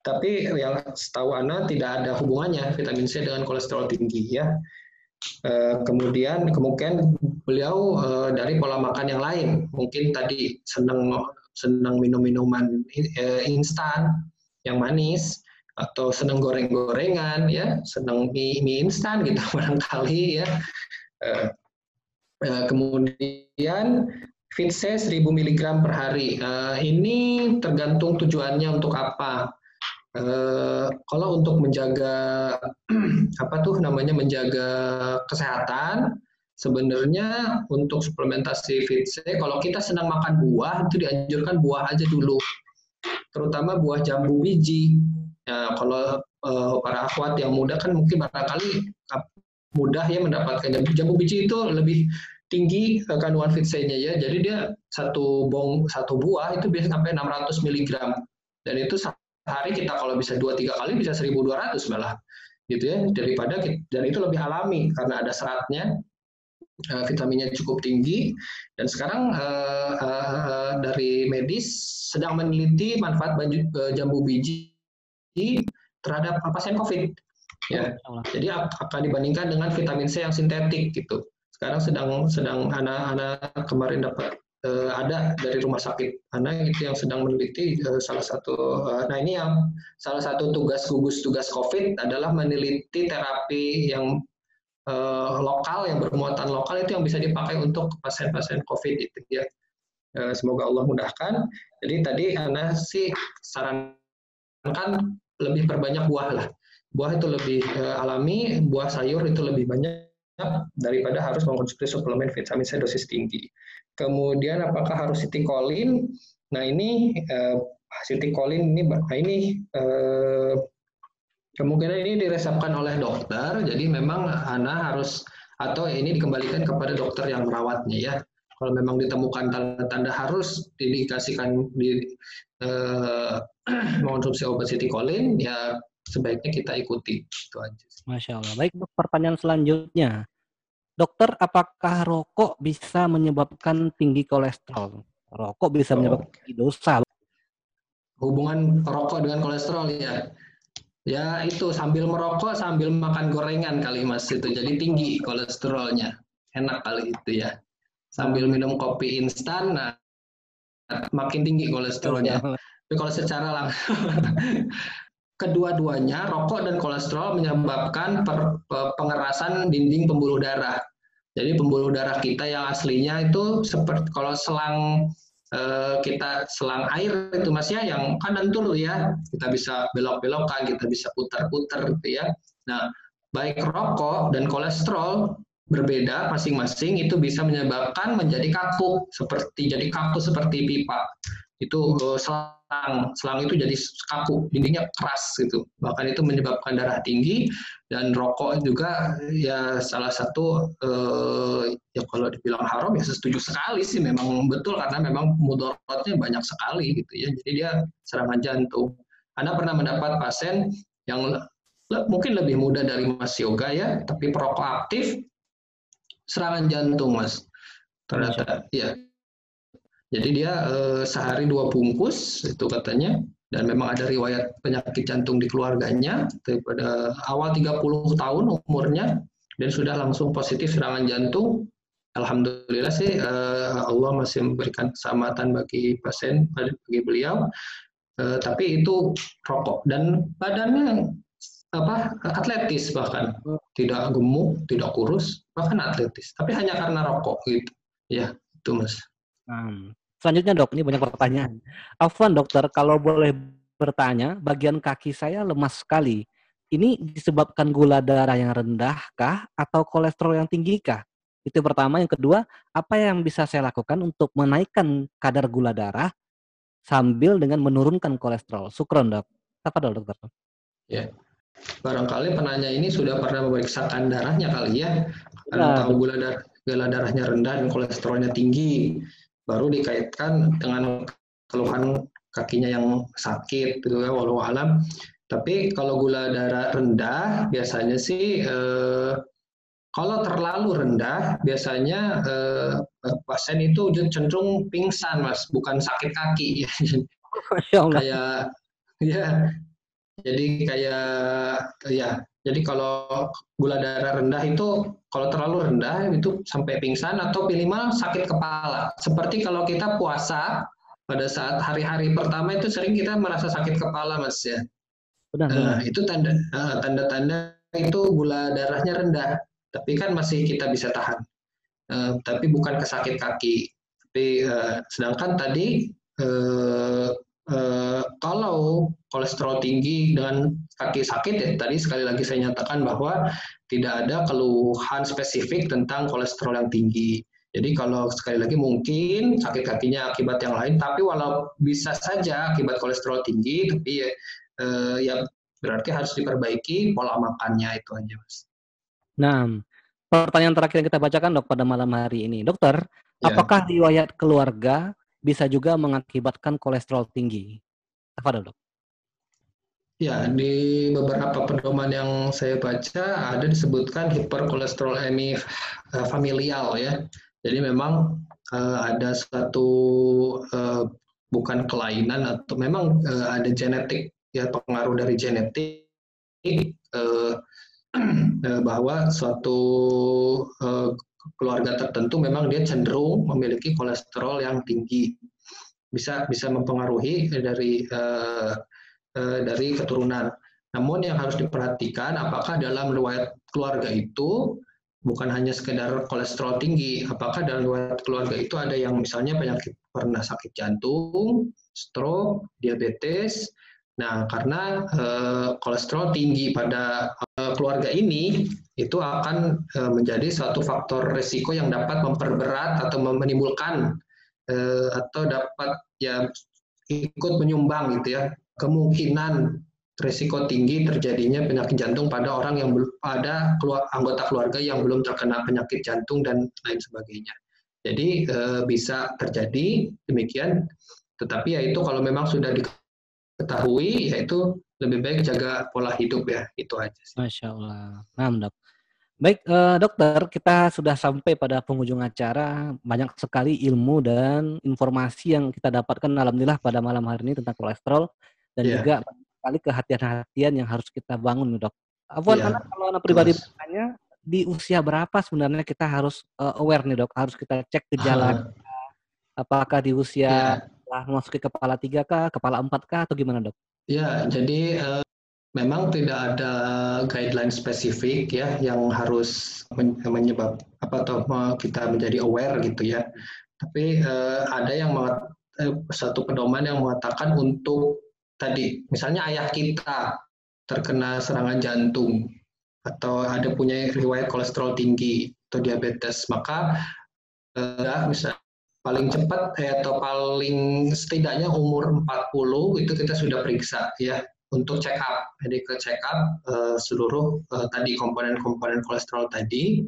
tapi yang setahu Ana tidak ada hubungannya vitamin C dengan kolesterol tinggi ya. Eh, kemudian kemungkinan beliau eh, dari pola makan yang lain, mungkin tadi senang senang minum minuman eh, instan yang manis atau senang goreng-gorengan ya, senang mie, mie instan gitu barangkali ya. Kemudian C 1000 mg per hari. Ini tergantung tujuannya untuk apa Eh, kalau untuk menjaga apa tuh namanya menjaga kesehatan, sebenarnya untuk suplementasi fit C, kalau kita sedang makan buah itu dianjurkan buah aja dulu, terutama buah jambu biji. Ya, kalau uh, para akhwat yang muda kan mungkin barangkali mudah ya mendapatkan jambu, jambu biji itu lebih tinggi kandungan fit C-nya ya. Jadi dia satu bong satu buah itu bisa sampai 600 mg dan itu hari kita kalau bisa dua tiga kali bisa 1200 malah gitu ya. Daripada dan itu lebih alami karena ada seratnya uh, vitaminnya cukup tinggi. Dan sekarang uh, uh, dari medis sedang meneliti manfaat baju, uh, jambu biji terhadap pasien COVID ya. Jadi akan dibandingkan dengan vitamin C yang sintetik gitu. Sekarang sedang sedang anak-anak kemarin dapat uh, ada dari rumah sakit mana itu yang sedang meneliti uh, salah satu uh, nah ini yang salah satu tugas gugus tugas COVID adalah meneliti terapi yang uh, lokal yang bermuatan lokal itu yang bisa dipakai untuk pasien-pasien COVID itu ya. Uh, semoga Allah mudahkan. Jadi tadi Anda sih sarankan lebih perbanyak buah lah. Buah itu lebih uh, alami, buah sayur itu lebih banyak daripada harus mengkonsumsi suplemen vitamin C dosis tinggi. Kemudian apakah harus sitikolin? Nah ini uh, sitikolin ini nah ini uh, kemungkinan ini diresepkan oleh dokter. Jadi memang Ana harus atau ini dikembalikan kepada dokter yang merawatnya ya. Kalau memang ditemukan tanda-tanda harus didikasikan di uh, mengonsumsi obat sitikolin, ya sebaiknya kita ikuti. Itu aja. Masya Allah. Baik, pertanyaan selanjutnya. Dokter, apakah rokok bisa menyebabkan tinggi kolesterol? Rokok bisa oh. menyebabkan dosa. Hubungan rokok dengan kolesterol ya. Ya itu sambil merokok sambil makan gorengan kali mas itu jadi tinggi kolesterolnya. Enak kali itu ya. Sambil minum kopi instan, nah makin tinggi kolesterolnya. Tapi kalau secara langsung kedua-duanya rokok dan kolesterol menyebabkan per, pengerasan dinding pembuluh darah. Jadi pembuluh darah kita yang aslinya itu seperti kalau selang eh, kita selang air itu mas ya yang kan lentur ya kita bisa belok-belokkan kita bisa putar-putar gitu ya. Nah baik rokok dan kolesterol berbeda masing-masing itu bisa menyebabkan menjadi kaku seperti jadi kaku seperti pipa itu eh, selang. Selang itu jadi kaku dindingnya keras gitu. Bahkan itu menyebabkan darah tinggi dan rokok juga ya salah satu eh, ya kalau dibilang haram ya setuju sekali sih. Memang betul karena memang mudaratnya banyak sekali gitu ya. Jadi dia serangan jantung. Anda pernah mendapat pasien yang mungkin lebih muda dari Mas Yoga ya tapi perokok aktif serangan jantung Mas. Ternyata ya jadi dia eh, sehari dua bungkus itu katanya dan memang ada riwayat penyakit jantung di keluarganya pada awal 30 tahun umurnya dan sudah langsung positif serangan jantung. Alhamdulillah sih eh, Allah masih memberikan keselamatan bagi pasien bagi beliau. Eh, tapi itu rokok dan badannya apa atletis bahkan tidak gemuk, tidak kurus, bahkan atletis. Tapi hanya karena rokok gitu. Ya, itu Mas. Hmm. Selanjutnya dok, ini banyak pertanyaan. Afwan dokter, kalau boleh bertanya, bagian kaki saya lemas sekali. Ini disebabkan gula darah yang rendah kah atau kolesterol yang tinggi kah? Itu pertama. Yang kedua, apa yang bisa saya lakukan untuk menaikkan kadar gula darah sambil dengan menurunkan kolesterol? Sukron dok. Apa dok dokter? Ya, barangkali penanya ini sudah pernah memeriksakan darahnya kali ya. Karena nah, tahu gula, dar gula darahnya rendah dan kolesterolnya tinggi baru dikaitkan dengan keluhan kakinya yang sakit gitu ya walau alam. Tapi kalau gula darah rendah biasanya sih eh, kalau terlalu rendah biasanya eh, pasien itu cenderung pingsan mas bukan sakit kaki. Kayak ya Jadi kayak ya, jadi kalau gula darah rendah itu kalau terlalu rendah itu sampai pingsan atau minimal sakit kepala. Seperti kalau kita puasa pada saat hari-hari pertama itu sering kita merasa sakit kepala, Mas ya. Benar, benar. Nah, itu tanda eh, tanda-tanda itu gula darahnya rendah, tapi kan masih kita bisa tahan. Eh, tapi bukan ke sakit kaki. Tapi eh, sedangkan tadi eh, eh, kalau kolesterol tinggi dan kaki sakit ya tadi sekali lagi saya nyatakan bahwa tidak ada keluhan spesifik tentang kolesterol yang tinggi. Jadi kalau sekali lagi mungkin sakit kakinya akibat yang lain, tapi walau bisa saja akibat kolesterol tinggi, tapi ya, eh, ya berarti harus diperbaiki pola makannya itu aja, mas. Nah, pertanyaan terakhir yang kita bacakan dok pada malam hari ini, dokter, Ya. apakah riwayat keluarga bisa juga mengakibatkan kolesterol tinggi? Apa dok? Ya, di beberapa pedoman yang saya baca ada disebutkan hiperkolesterolemi eh, familial ya. Jadi memang eh, ada suatu eh, bukan kelainan atau memang ada genetik ya pengaruh dari genetik eh, bahwa suatu keluarga tertentu memang dia cenderung memiliki kolesterol yang tinggi bisa bisa mempengaruhi dari eh, eh, dari keturunan. Namun yang harus diperhatikan apakah dalam riwayat keluarga itu bukan hanya sekedar kolesterol tinggi, apakah dalam riwayat keluarga itu ada yang misalnya penyakit pernah sakit jantung, stroke, diabetes. Nah, karena eh, kolesterol tinggi pada eh, keluarga ini itu akan eh, menjadi suatu faktor risiko yang dapat memperberat atau menimbulkan eh, atau dapat ya ikut menyumbang gitu ya kemungkinan risiko tinggi terjadinya penyakit jantung pada orang yang pada keluar, anggota keluarga yang belum terkena penyakit jantung dan lain sebagainya. Jadi eh, bisa terjadi demikian, tetapi ya itu kalau memang sudah diketahui yaitu lebih baik jaga pola hidup ya itu aja. Sih. Masya Allah. Nah, dok. Baik, eh, dokter, kita sudah sampai pada penghujung acara. Banyak sekali ilmu dan informasi yang kita dapatkan, alhamdulillah pada malam hari ini tentang kolesterol dan Iya. juga banyak sekali kehati-hatian yang harus kita bangun, dok. Afwan, Iya, anak kalau anak pribadi Mas. bertanya, di usia berapa sebenarnya kita harus eh, aware nih, dok? Harus kita cek gejala. Apakah di usia Ya, setelah memasuki kepala tiga kah, kepala empat kah, atau gimana, dok? ya, jadi eh, memang tidak ada guideline spesifik ya yang harus men- menyebab apa atau kita menjadi aware gitu ya. Tapi eh, ada yang mengat- eh, satu pedoman yang mengatakan untuk tadi misalnya ayah kita terkena serangan jantung atau ada punya riwayat kolesterol tinggi atau diabetes, maka eh, misalnya paling cepat atau paling setidaknya umur 40 itu kita sudah periksa ya untuk check up. Jadi ke check up eh, seluruh eh, tadi komponen-komponen kolesterol tadi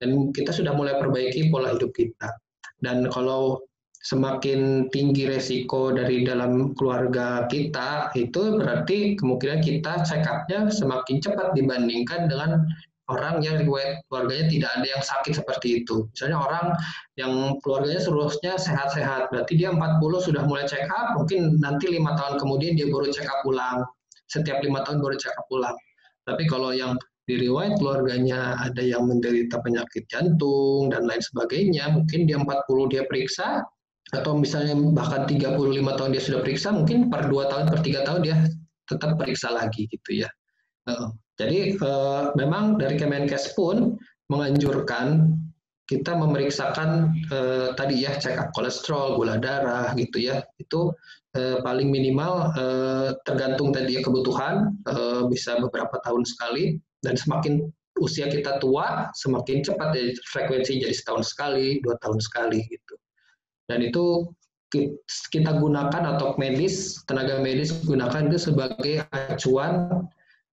dan kita sudah mulai perbaiki pola hidup kita. Dan kalau semakin tinggi resiko dari dalam keluarga kita itu berarti kemungkinan kita check up-nya semakin cepat dibandingkan dengan orang yang riwayat keluarganya tidak ada yang sakit seperti itu. Misalnya orang yang keluarganya seluruhnya sehat-sehat, berarti dia 40 sudah mulai check up, mungkin nanti lima tahun kemudian dia baru check up ulang. Setiap lima tahun baru check up ulang. Tapi kalau yang di riwayat keluarganya ada yang menderita penyakit jantung dan lain sebagainya, mungkin dia 40 dia periksa, atau misalnya bahkan 35 tahun dia sudah periksa, mungkin per 2 tahun, per 3 tahun dia tetap periksa lagi gitu ya. Jadi uh, memang dari Kemenkes pun menganjurkan kita memeriksakan uh, tadi ya check kolesterol, gula darah gitu ya. Itu uh, paling minimal uh, tergantung tadi ya kebutuhan uh, bisa beberapa tahun sekali dan semakin usia kita tua semakin cepat ya frekuensi jadi setahun sekali, dua tahun sekali gitu. Dan itu kita gunakan atau medis, tenaga medis gunakan itu sebagai acuan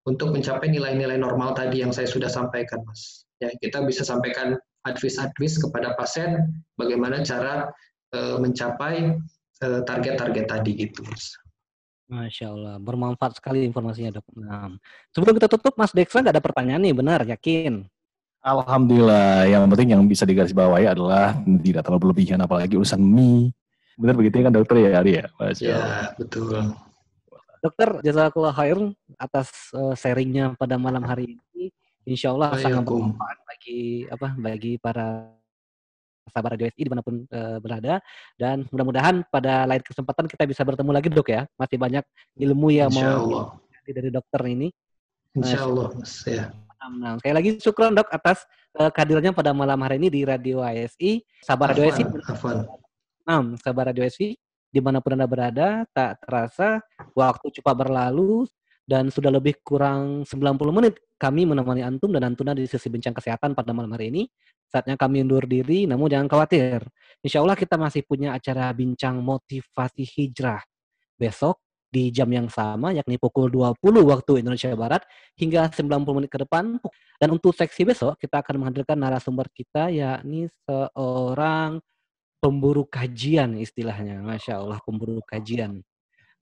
untuk mencapai nilai-nilai normal tadi yang saya sudah sampaikan, Mas. Ya, kita bisa sampaikan advis-advis kepada pasien bagaimana cara uh, mencapai target-target uh, tadi gitu, Mas. Masya Allah, bermanfaat sekali informasinya dok. Nah, sebelum kita tutup, Mas Dexter nggak ada pertanyaan nih, benar? Yakin? Alhamdulillah, yang penting yang bisa digarisbawahi adalah tidak terlalu berlebihan, apalagi urusan mie. Benar begitu kan dokter ya, Ari ya? Masya ya, betul. Dokter jazakallah khair atas uh, sharingnya pada malam hari ini. Insya Allah sangat bermanfaat bagi apa bagi para sahabat Radio SI di mana pun uh, berada dan mudah-mudahan pada lain kesempatan kita bisa bertemu lagi dok ya masih banyak ilmu yang mau dari dokter ini. Insya Allah mas ya. Nah, sekali lagi syukur dok atas uh, kehadirannya pada malam hari ini di Radio ASI. Sabar Radio ASI. Nah, sabar Radio ASI di mana pun Anda berada, tak terasa waktu cepat berlalu dan sudah lebih kurang 90 menit kami menemani Antum dan Antuna di sesi bincang kesehatan pada malam hari ini. Saatnya kami undur diri, namun jangan khawatir. Insya Allah kita masih punya acara bincang motivasi hijrah besok di jam yang sama, yakni pukul 20 waktu Indonesia Barat hingga 90 menit ke depan. Dan untuk seksi besok, kita akan menghadirkan narasumber kita, yakni seorang pemburu kajian istilahnya, masya Allah pemburu kajian.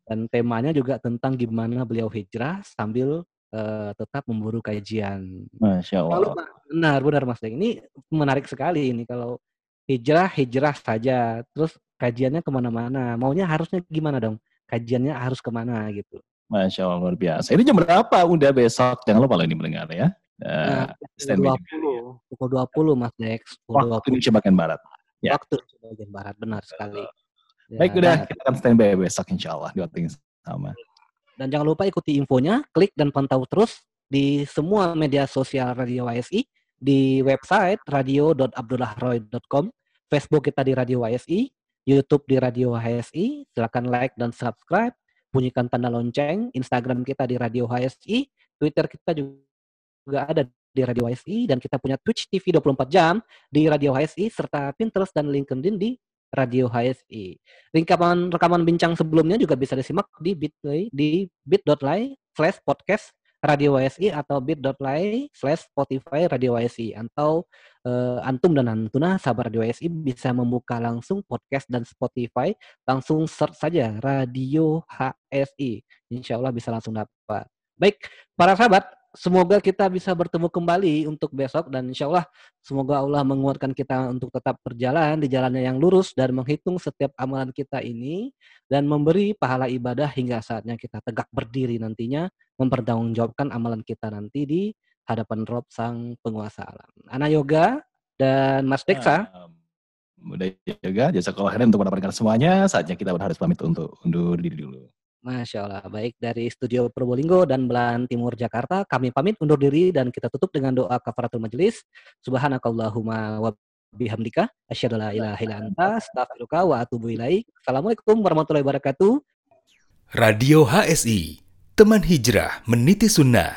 Dan temanya juga tentang gimana beliau hijrah sambil uh, tetap memburu kajian. Masya Allah. Kalau, benar, benar Mas Deng. Ini menarik sekali ini kalau hijrah hijrah saja, terus kajiannya ke mana-mana. Maunya harusnya gimana dong? Kajiannya harus ke mana gitu. Masya Allah luar biasa. Ini jam berapa? Udah besok. Jangan lupa lo ini mendengar ya. Uh, nah, 20, pukul 20 Mas Dex. Waktu Indonesia bagian Barat ya. waktu bagian barat benar sekali. Ya, Baik udah kita akan standby besok insya Allah di waktu yang sama. Dan jangan lupa ikuti infonya, klik dan pantau terus di semua media sosial Radio YSI, di website radio.abdullahroy.com, Facebook kita di Radio YSI, YouTube di Radio HSI, silakan like dan subscribe, bunyikan tanda lonceng, Instagram kita di Radio HSI, Twitter kita juga ada di Radio HSI dan kita punya Twitch TV 24 jam di Radio HSI serta Pinterest dan LinkedIn di Radio HSI. Rekaman rekaman bincang sebelumnya juga bisa disimak di bit.ly di bit.ly slash podcast Radio HSI atau bit.ly slash Spotify Radio HSI atau uh, antum dan antuna sahabat Radio HSI bisa membuka langsung podcast dan Spotify langsung search saja Radio HSI. Insya Allah bisa langsung dapat. Baik, para sahabat, semoga kita bisa bertemu kembali untuk besok dan insya Allah semoga Allah menguatkan kita untuk tetap berjalan di jalannya yang lurus dan menghitung setiap amalan kita ini dan memberi pahala ibadah hingga saatnya kita tegak berdiri nantinya mempertanggungjawabkan amalan kita nanti di hadapan Rob Sang Penguasa Alam. Ana Yoga dan Mas Deksa. Udah yoga, jasa khairan untuk mendapatkan semuanya. Saatnya kita harus pamit untuk undur diri dulu. Masya Allah. Baik dari studio Probolinggo dan belahan timur Jakarta, kami pamit undur diri dan kita tutup dengan doa kafaratul majelis. Subhanakallahumma wa bihamdika asyhadu la ilaha illa anta astaghfiruka wa atubu ilaik. Assalamualaikum warahmatullahi wabarakatuh. Radio HSI, teman hijrah meniti sunnah.